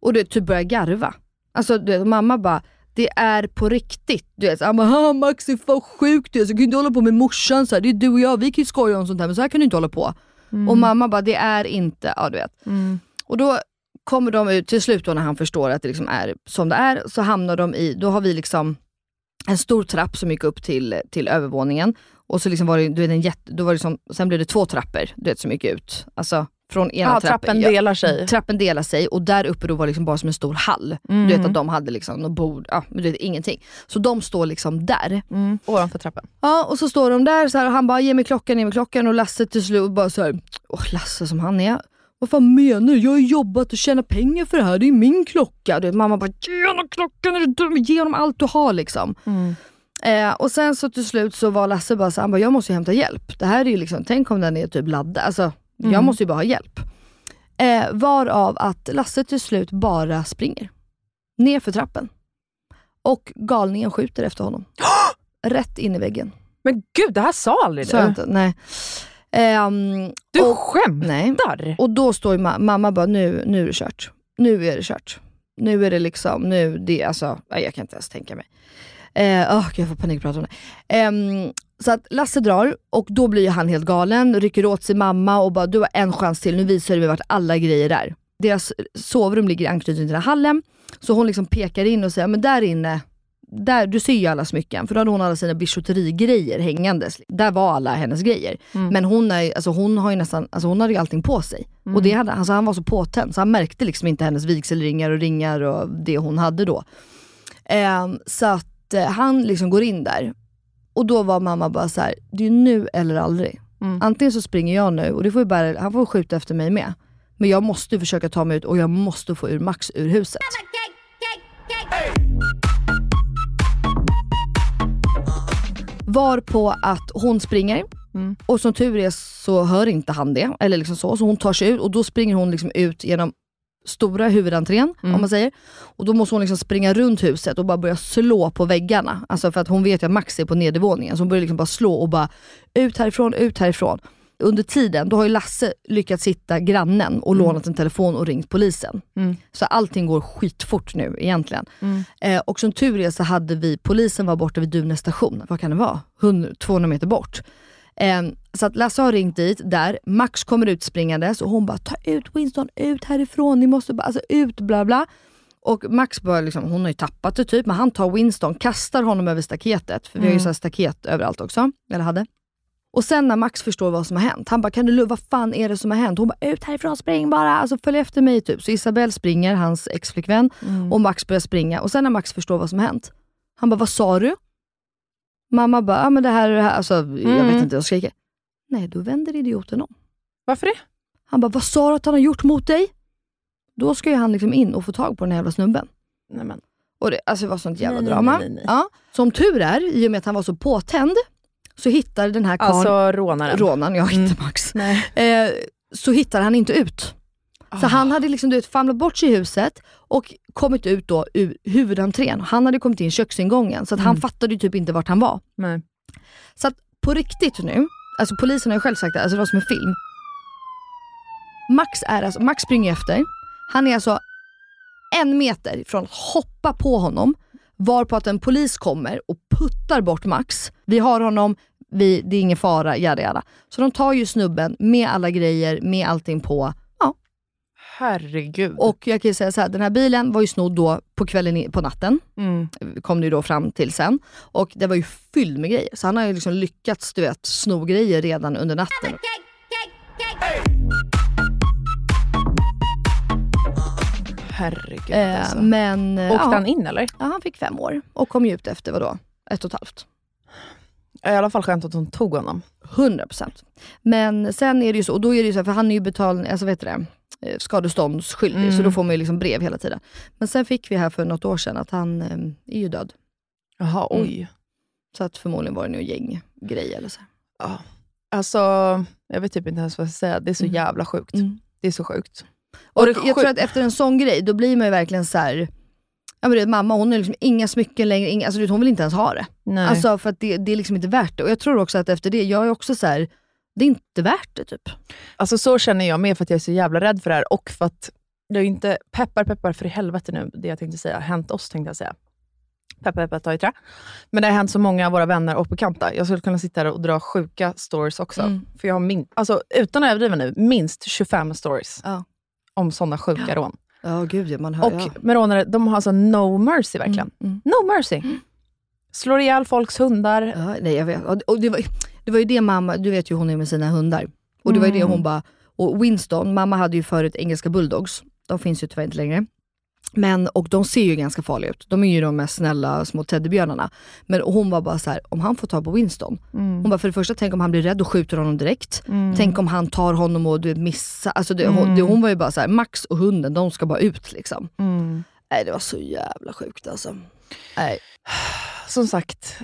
Och det typ börjar garva. Alltså du vet, mamma bara, det är på riktigt. Du vet, han bara, "Ha, Max är för sjuk du så kan du inte hålla på med morsan så här. Det är du och jag, vi kan ju skoja om sånt här men så här kan du inte hålla på. Och mamma bara, det är inte, ja du vet. Mm. Och då kommer de ut till slut då när han förstår att det liksom är som det är, så hamnar de i, då har vi liksom en stor trapp som gick upp till, till övervåningen. Och så liksom var det, du vet, en jätte, då var det liksom, sen blev det två trappor du vet, som gick ut. Alltså från ena Ja, trappen. trappen delar sig. Trappen delar sig och där uppe då var liksom bara som en stor hall. Mm. Du vet att de hade liksom något bord, ja, men du vet, ingenting. Så de står liksom där. Mm. Ovanför trappan. Ja, och så står de där så här, och han bara, ge mig klockan, ge mig klockan. Och Lasse till slut bara så här, åh Lasse som han är. Vad fan menar du? Jag har jobbat och tjänat pengar för det här, det är min klocka. Du vet, mamma bara, ge honom klockan, är du dum? Ge honom allt du har liksom. Eh, och sen så till slut så var Lasse bara så här, han bara, jag måste ju hämta hjälp. Det här är ju liksom, tänk om den är typ laddad. Alltså, jag måste ju bara ha hjälp. Eh, varav att Lasse till slut bara springer. Ner för trappen. Och galningen skjuter efter honom. Rätt in i väggen. Men gud, det här sa aldrig du. nej. Ehm, Du och, skämtar? nej. Och då står ma- mamma bara, nu, nu är det kört. Nu är det kört. Nu är det liksom, nu, det, alltså, jag kan inte ens tänka mig. Eh, oh, jag får panikprata om det. Ehm, så att Lasse drar och då blir han helt galen, rycker åt sig mamma och bara, du har en chans till, nu visar du mig vart alla grejer är. Deras sovrum ligger i anknytning till den här hallen, så hon liksom pekar in och säger, men där inne, där, du ser ju alla smycken, för då hade hon alla sina bijouterigrejer hängandes. Där var alla hennes grejer. Men hon, är, alltså hon har ju nästan, alltså hon hade ju allting på sig. Och det hade, alltså han var så påtänd så han märkte liksom inte hennes vigselringar och ringar och det hon hade då. Ehm, så att eh, han liksom går in där. Och då var mamma bara så här: det är nu eller aldrig. Mm. Antingen så springer jag nu och det får ju bara, han får skjuta efter mig med. Men jag måste försöka ta mig ut och jag måste få ur Max ur huset. Var på att hon springer Mm. och som tur är så hör inte han det. Eller liksom så, så hon tar sig ut och då springer hon liksom ut genom stora huvudentrén, Mm. om man säger. Och då måste hon liksom springa runt huset och bara börja slå på väggarna. Alltså för att hon vet att Max är på nedervåningen, så hon börjar liksom bara slå och bara ut härifrån, ut härifrån. Under tiden, då har ju Lasse lyckats hitta grannen och lånat en telefon och ringt polisen. Mm. Så allting går skitfort nu egentligen. Mm. Eh, och som tur är så hade vi, polisen var borta vid Duvnäs station, vad kan det vara? 100, 200 meter bort. Eh, så att Lasse har ringt dit, där, Max kommer ut springandes och hon bara ta ut Winston, ut härifrån, ni måste bara, alltså ut bla bla. Och Max börjar liksom, hon har ju tappat det typ, men han tar Winston, kastar honom över staketet, för vi har ju så här staket överallt också, eller hade. Och sen när Max förstår vad som har hänt, han bara, kan du lova, vad fan är det som har hänt? Hon bara, ut härifrån, spring bara, alltså följ efter mig typ. Så Isabelle springer, hans exflickvän, och Max börjar springa. Och sen när Max förstår vad som har hänt, han bara, vad sa du? Mamma bara, ja men det här är det här, alltså jag vet inte, jag skriker. Nej, då vänder idioten om. Varför det? Han bara, vad sa du att han har gjort mot dig? Då ska ju han liksom in och få tag på den här jävla snubben. Nej, men. Och det alltså, det var sånt jävla Nej, drama. nej, nej. Ja. Som tur är, i och med att han var så påtänd, så hittar den här karln, Alltså rånaren. rånaren, jag Mm. inte Max, Nej. eh, så hittar han inte ut. Så Ah. han hade liksom, du vet, famlat bort sig i huset och kommit ut då ur huvudentrén. Han hade kommit in köksingången, så att han Mm. fattade typ inte vart han var. Nej. Så att på riktigt nu, alltså polisen har ju själv sagt det, alltså det var som en film. Max, är alltså, Max springer efter, han är alltså en meter från att hoppa på honom, varpå att en polis kommer och puttar bort Max. Vi har honom, vi, det är ingen fara, jada jada. Så de tar ju snubben med alla grejer, med allting på. Ja. Herregud. Och jag kan ju säga så här, den här bilen var ju snodd då på kvällen på natten. mm. kom det ju då fram till sen. Och det var ju fylld med grejer. Så han har ju liksom lyckats du vet, sno grejer redan under natten. Herregud Eh, alltså. men eh, Åkte ja, han in eller? ja, han fick fem år och kom ju ut efter vadå? Ett och ett halvt. I alla fall skönt att hon tog honom. 100 procent. Men sen är det ju så, och då är det ju så här, för han är ju betal, alltså vet du det, eh, skadeståndsskyldig, Mm. så då får man ju liksom brev hela tiden. Men sen fick vi här för något år sedan att han eh, är ju död. Jaha, Mm. oj. Så att förmodligen var det nog gänggrej eller så. Ja. Alltså, jag vet typ inte ens vad jag ska säga. Det är så Mm. jävla sjukt. Mm. Det är så sjukt. Och det jag sjuk- tror att efter en sån grej, då blir man ju verkligen så här. Ja, men du vet, mamma hon har liksom inga smycken längre, inga, alltså, hon vill inte ens ha det. Nej. Alltså, för att det, det är liksom inte värt det. Och jag tror också att efter det, jag är också så här. det är inte värt det typ. Alltså så känner jag med för att jag är så jävla rädd för det här och för att det ju inte, peppar peppar för i helvete nu, det jag tänkte säga, hänt oss tänkte jag säga. Peppar peppar ta i trä. Men det har hänt så många av våra vänner och bekanta. Jag skulle kunna sitta här och dra sjuka stories också. Mm. För jag har min, alltså, utan att överdriva nu, minst 25 stories Ja. om sådana sjuka rån. Ja gud ja, man hör Och ja. med rånare, de har alltså no mercy verkligen. Mm, mm. No mercy. Slår ihjäl folks hundar. Ja, nej, jag vet. Och- Och det, var, det var ju det mamma, du vet ju hon är med sina hundar. Och det var ju det Mm. hon bara, och Winston, mamma hade ju förut engelska bulldogs. De finns ju tyvärr inte längre. Men, och de ser ju ganska farliga ut. De är ju de mest snälla små teddybjörnarna. Men hon var bara så här, om han får tag på Winston. Mm. Hon bara, för det första, tänk om han blir rädd och skjuter honom direkt. Mm. Tänk om han tar honom och du missar. Alltså det, hon, Mm. det, hon var ju bara så här, Max och hunden, de ska bara ut liksom. Mm. Nej det var så jävla sjukt alltså. Nej. Som sagt,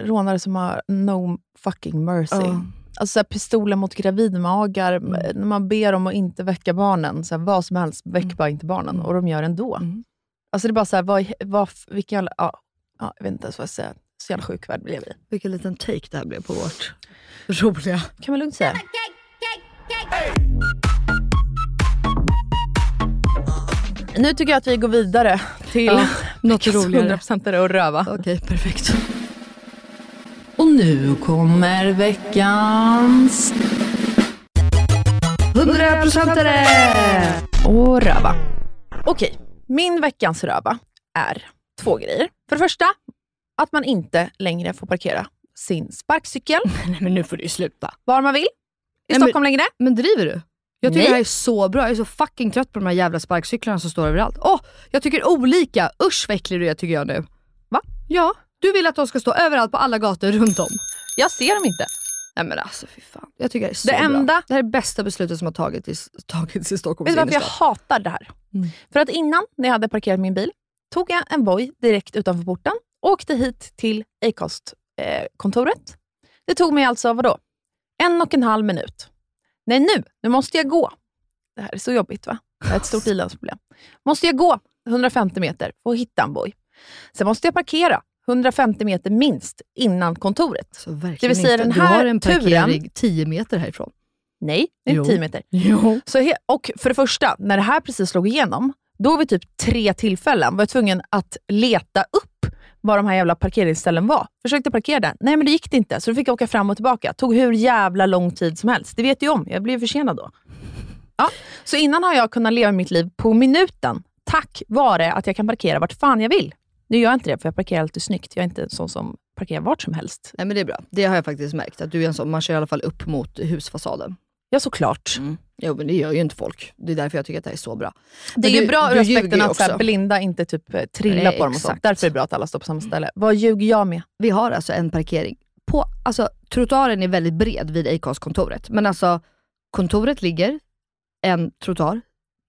rånare som har no fucking mercy. Ja. Alltså så här, pistoler mot gravidmagar, Mm. när man ber om att inte väcka barnen, så här, vad som helst, väck bara inte barnen. Mm. Och de gör ändå. Mm. Alltså det är bara så här, vad, vad, vilken jävla, ja, ja, jag vet inte ens vad jag ska säga. Så jävla sjuk värld vi lever i. Vilken liten take det här blev på vårt roliga. Kan man lugnt säga. Nu tycker jag att vi går vidare till Ja, något roligare. 100% och röva. Okej, perfekt. Och nu kommer veckans 100%are! och röva. Okej, min veckans röva är två grejer. För det första, att man inte längre får parkera sin sparkcykel Nej men nu får du ju sluta. var man vill. I Nej, men- Stockholm längre. Men driver du? Jag tycker Nej. det här är så bra. Jag är så fucking trött på de här jävla sparkcyklarna som står överallt. Åh, jag tycker olika. Usch vad äcklig du är tycker jag nu. Va? Ja, du vill att de ska stå överallt på alla gator runt om. Jag ser dem inte. Nej men alltså fy fan. Jag tycker det är så Det bra. enda- Det här är bästa beslutet som har tagits i, tagits i Stockholms Vet du varför jag hatar det här? Mm. För att innan, när jag hade parkerat min bil, tog jag en Voi direkt utanför porten och åkte hit till Acast-kontoret. det tog mig alltså, vadå? En och en halv minut. Nej, nu, nu måste jag gå. Det här är så jobbigt va? Det här är ett stort ilandsproblem. Måste jag gå 150 meter att hitta en Voi. Sen måste jag parkera 150 meter minst innan kontoret. Så Det vill säga inte. den du här har en turen- parkering 10 meter härifrån. Nej, det är Jo. inte 10 meter. Jo. Så och för det första, när det här precis slog igenom, då vid typ tre tillfällen var jag tvungen att leta upp var de här jävla parkeringsställen var. Försökte parkera där. Nej, men det gick det inte. Så då fick jag åka fram och tillbaka. Tog hur jävla lång tid som helst. Det vet du om. Jag blev försenad då. Ja. Så innan har jag kunnat leva mitt liv på minuten, tack vare att jag kan parkera vart fan jag vill. Nu gör jag inte det, för jag parkerar alltid snyggt. Jag är inte en sån som parkerar vart som helst. Nej men det är bra. Det har jag faktiskt märkt. Att du är en sån, man kör i alla fall upp mot husfasaden. Ja, såklart. Mm. Jo men det gör ju inte folk. Det är därför jag tycker att det här är så bra. Det är ju du- bra du ur aspekten ju att så. Belinda inte typ eh, trillar Nej, på dem och sånt. Därför är det bra att alla står på samma ställe. Vad ljuger jag med? Vi har alltså en parkering. På, alltså, trottoaren är väldigt bred vid Acast-kontoret. Men alltså kontoret ligger en trottoar.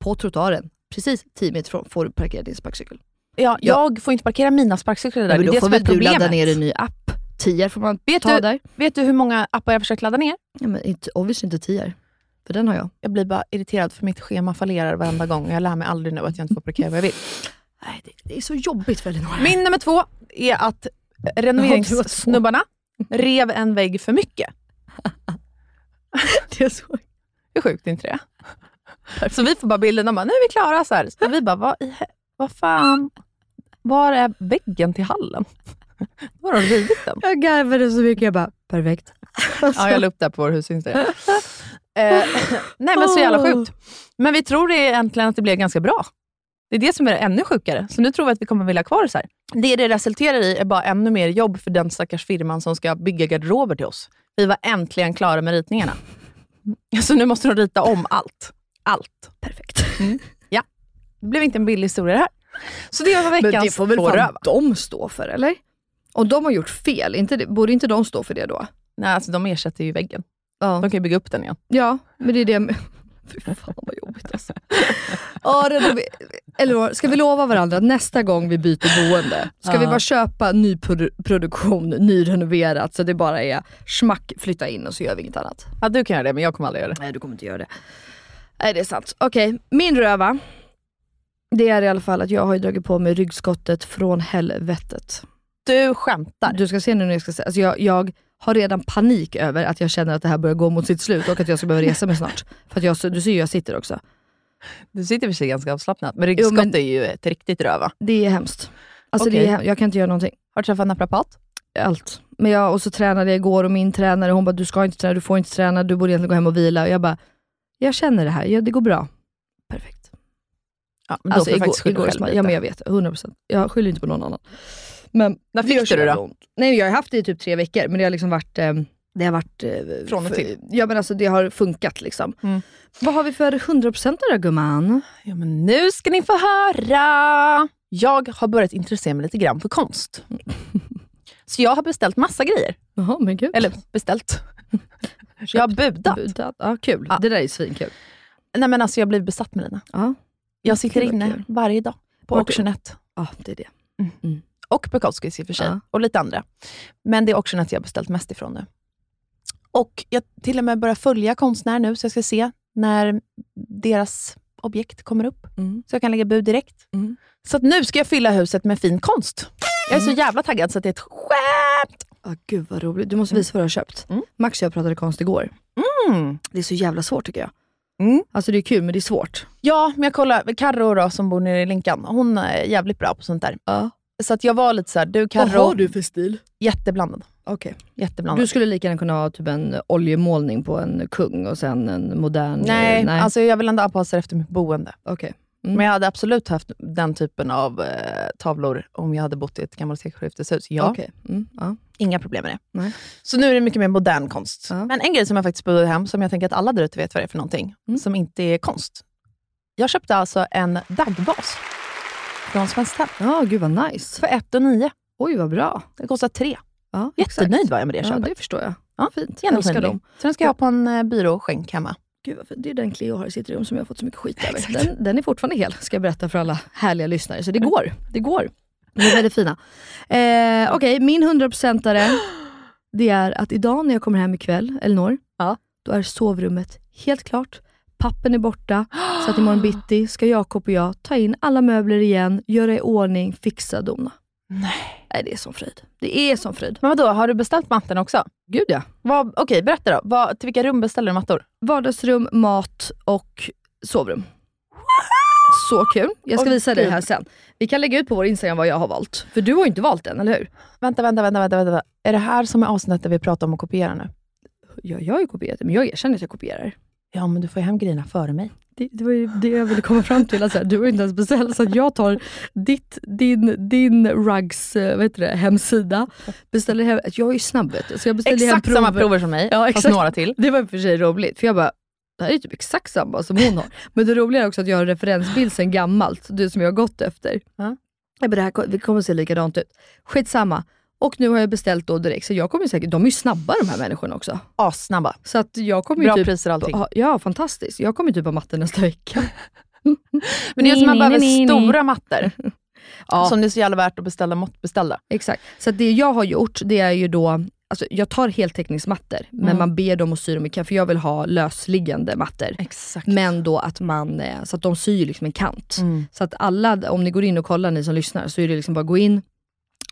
På trottoaren, precis 10 meter från, får du parkera din sparkcykel. Ja, jag får inte parkera mina sparkcyklar där. Men då det får väl du ladda ner en ny app. Tier får man Vet ta du- där. Vet du hur många appar jag har försökt ladda ner? Ja, men inte, obviously inte tier. För den har jag. Jag blir bara irriterad för mitt schema fallerar varenda gång. Jag lär mig aldrig nu att jag inte får parkera vad jag vill. Nej, det, det är så jobbigt för Elinor. Min nummer två är att renoveringssnubbarna rev en vägg för mycket. det är så... Hur sjukt är inte det? Så vi får bara bilden och bara, nu är vi klara. Så, här. så vi bara, vad, i, vad fan, var är väggen till hallen? Då har de rivit den. Jag garvade så mycket, jag bara, perfekt. Ja, jag la upp det här på vår husinstagram. Eh, nej men så jävla sjukt. Men vi tror det egentligen att det blev ganska bra. Det är det som är ännu sjukare. Så nu tror vi att vi kommer vilja ha kvar det så här. Det det resulterar i är bara ännu mer jobb för den stackars firman som ska bygga garderober till oss. Vi var äntligen klara med ritningarna. Så nu måste de rita om allt. Allt. Perfekt. Ja. Det blev inte en billig historia det här. Så det var Men veckans det får väl fan de stå för eller? Om de har gjort fel, inte, det- borde inte de stå för det då? Nej, alltså de ersätter ju väggen. Ja, De kan ju bygga upp den igen. ja men det är det Fy fan vad jobbigt alltså. Ja, det, eller ska vi lova varandra att nästa gång vi byter boende, ska vi Ja. bara köpa ny produ- produktion, nyrenoverat, så det bara är smack, flytta in och så gör vi inget annat. Ja, du kan göra det, men jag kommer aldrig göra det. Nej, du kommer inte göra det. Nej, det är sant. Okej, min röva. Det är i alla fall att jag har dragit på mig ryggskottet från helvetet. Du skämtar. Du ska se nu när jag ska säga. Alltså jag, jag har redan panik över att jag känner att det här börjar gå mot sitt slut och att jag ska behöva resa mig snart. För att jag, du ser ju jag sitter också. Du sitter i och för sig ganska avslappnat, men ryggskott Jo, men- är ju ett riktigt röva. Det är hemskt. Alltså det Okej. är, jag kan inte göra någonting. Har du träffat naprapat? Allt. Men jag, och så tränade jag igår och min tränare hon bara, du ska inte träna, du får inte träna, du borde egentligen gå hem och vila. Och jag bara, jag känner det här, ja, det går bra. Ja, men då Alltså får du igår, igår ja men jag vet, 100%. Jag skyller inte på någon annan. Men När fick du det då? ont. Nej jag har haft det i typ tre veckor, men det har liksom varit eh, det har varit... eh, Från och till. Ja men alltså det har funkat liksom. Mm. Vad har vi för 100% då gumman? Ja, men nu ska ni få höra. Jag har börjat intressera mig lite grann för konst. Så jag har beställt massa grejer. Jaha men gud. Eller beställt. Jag har budat. Budat. Ja kul. Ja. Det där är svinkul. Nej, men alltså, jag blir besatt med Lina. Ja. Jag sitter inne kul. varje dag på Auctionet. ja det är det. Och Bukowskis i och för sig. Ja. Och lite andra. Men det är Auctionet jag har beställt mest ifrån nu. Och jag till och med börjar följa konstnärer nu, så jag ska se när deras objekt kommer upp. Mm. Så jag kan lägga bud direkt. Mm. Så nu ska jag fylla huset med fin konst. Jag är så jävla taggad så att det är ett skämt. Ah, gud vad roligt. Du måste visa vad du har köpt. Mm. Max och jag pratade konst igår. Mm. Det är så jävla svårt tycker jag. Mm. Alltså det är kul men det är svårt. Ja, men jag kollar. Carro då, som bor nere i Linkan, hon är jävligt bra på sånt där. Ja. Så att jag var lite så här, du Vad Carro, har du för stil? jätteblandad. Okej. jätteblandad. Du skulle lika gärna kunna ha typ en oljemålning på en kung och sen en modern... nej, nej. alltså jag vill ändå anpassa det efter mitt boende. Okej. Mm. Men jag hade absolut haft den typen av eh, tavlor om jag hade bott i ett gammalt sekelskifteshus. Ja, Okej. Mm. Ja. inga problem med det. Nej. Så nu är det mycket mer modern konst. Ja. Men en grej som jag faktiskt budade hem, som jag tänker att alla där ute vet vad det är för någonting, Mm. som inte är konst. Jag köpte alltså en daggvas från Svenskt Tenn ja, gud vad nice. för 1 9. Oj vad bra. Det kostar 3. Ja, Jättenöjd exakt. var jag med det Ja, köpet. det förstår jag. Ja, Fint. Älskar dem. Så den ska jag ha på en eh, byråskänk hemma. Gud, vad fint. det är den Cleo har i sitt rum som jag har fått så mycket skit över. Den, den är fortfarande hel, ska jag berätta för alla härliga lyssnare. Så det går. Det går. De är väldigt fina. Eh, Okej, min 100%are det är att idag när jag kommer hem ikväll, Elinor, Ja. då är sovrummet helt klart. Pappen är borta, så att imorgon bitti ska Jakob och jag ta in alla möbler igen, göra i ordning, fixa, dona. Nej. Nej, det är som fröjd. Det är som fröjd. Men vadå, har du beställt mattan också? Gud ja. Vad- Okej, berätta då. Vad, till vilka rum beställer du mattor? Vardagsrum, mat och sovrum. Så kul. Jag ska Åh, visa dig här sen. Vi kan lägga ut på vår Instagram vad jag har valt. För du har ju inte valt den, eller hur? Vänta, vänta, vänta. vänta, vänta. Är det här som är avsnittet där vi pratar om att kopiera nu? Ja, jag har ju kopierat det, men jag erkänner att jag kopierar. Ja, men du får ju hem grejerna före mig. Det, det var ju det jag ville komma fram till. Alltså, du ju inte ens beställt, så att jag tar ditt, din, din Rugs eh, vad heter det, hemsida, beställer hem, jag är ju snabb så jag beställer hem Exakt samma prover som mig, Ja, fast exakt. några till. Det var i och för sig roligt, för jag bara, det här är ju typ exakt samma som hon har. Men det roliga är också att jag har en referensbild sen gammalt, det som jag har gått efter. Ja. Jag bara, det här det kommer att se likadant ut. Skitsamma. Och nu har jag beställt då direkt, så jag kommer säkert, de är ju snabba de här människorna också. Assnabba. Så att jag kommer ju Bra typ, priser och allting. Ja, fantastiskt. Jag kommer typ ha matte nästa vecka. Men det är som man Ni, behöver stora mattor. Ja. Som det är så jävla värt att beställa måttbeställda. Exakt. Så att det jag har gjort, det är ju då, alltså jag tar heltäckningsmattor, men Mm. man ber dem att sy dem i kant, för jag vill ha lösliggande mattor. Exakt. Men då att man, eh, så att de syr liksom en kant. Mm. Så att alla, om ni går in och kollar ni som lyssnar, så är det liksom bara gå in,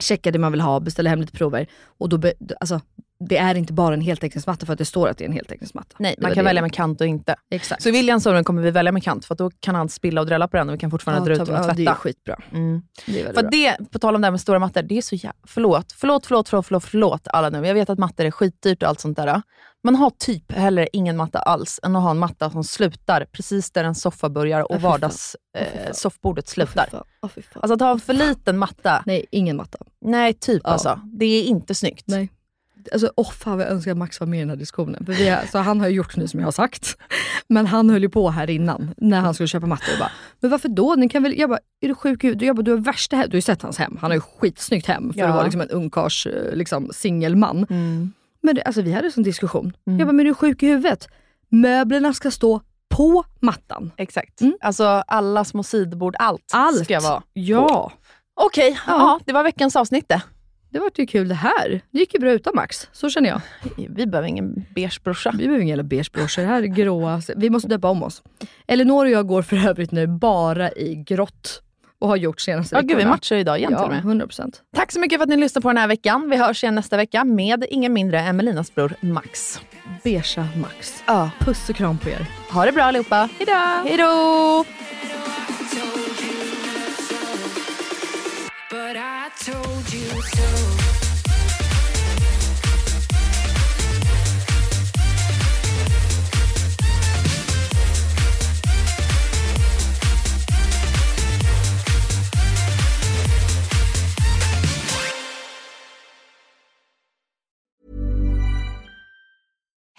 checka det man vill ha, beställa hem lite prover. Och då, be, alltså, det är inte bara en heltäckningsmatta för att det står att det är en heltäckningsmatta. Nej, man kan det. välja med kant och inte. Exakt. Så i Williams sovrum kommer vi välja med kant, för att då kan han spilla och drälla på den och vi kan fortfarande dra ut den och ja, det är tvätta. skitbra. Mm. Det är För bra. det, på tal om det här med stora mattor, det är så jävla... Förlåt, förlåt, förlåt, förlåt, förlåt, förlåt alla nu. Jag vet att mattor är skitdyrt och allt sånt där. Men ha typ heller ingen matta alls, än att ha en matta som slutar precis där en soffa börjar och Åh, fy fan. vardags Åh, fy eh, slutar. fan. Alltså att ha en för liten matta, Nej, ingen matta. nej typ Ja. alltså. Det är inte snyggt. Nej. Alltså, åh fan vad jag önskar Max var med i den här diskussionen. För vi har, så han har ju gjort nu som jag har sagt. Men han höll ju på här innan, när han skulle köpa mattor. och Bara, men varför då? Ni kan väl, jag bara, är du sjuk i? Jag bara, du har värsta hem. Du har ju sett hans hem. Han har ju skitsnyggt hem för Ja. att vara liksom en ungkarls eh, liksom, singelman. Mm. Men det, alltså, vi hade en sån diskussion. Mm. Jag bara, men är du sjuk i huvudet? Möblerna ska stå på mattan. Exakt. Mm. Alltså alla små sidbord, allt, Allt. ska vara. Ja, Okej, Ja. ja. det var veckans avsnitt det. det var ju kul det här. Det gick ju bra utan Max. Så känner jag. Vi behöver ingen beige brorsa. Vi behöver jävla beigebroschor. Det här är gråa. Vi måste döpa om oss. Elinor och jag går för övrigt nu bara i grått. Och har gjort senaste Ja, gud, vi matchar idag igen till Ja, och med. 100 procent. Tack så mycket för att ni lyssnade på den här veckan. Vi hörs igen nästa vecka med ingen mindre än Melinas bror Max. Beigea Max. Ja. Puss och kram på er. Ha det bra allihopa. Hejdå! Hej då! But I told you so.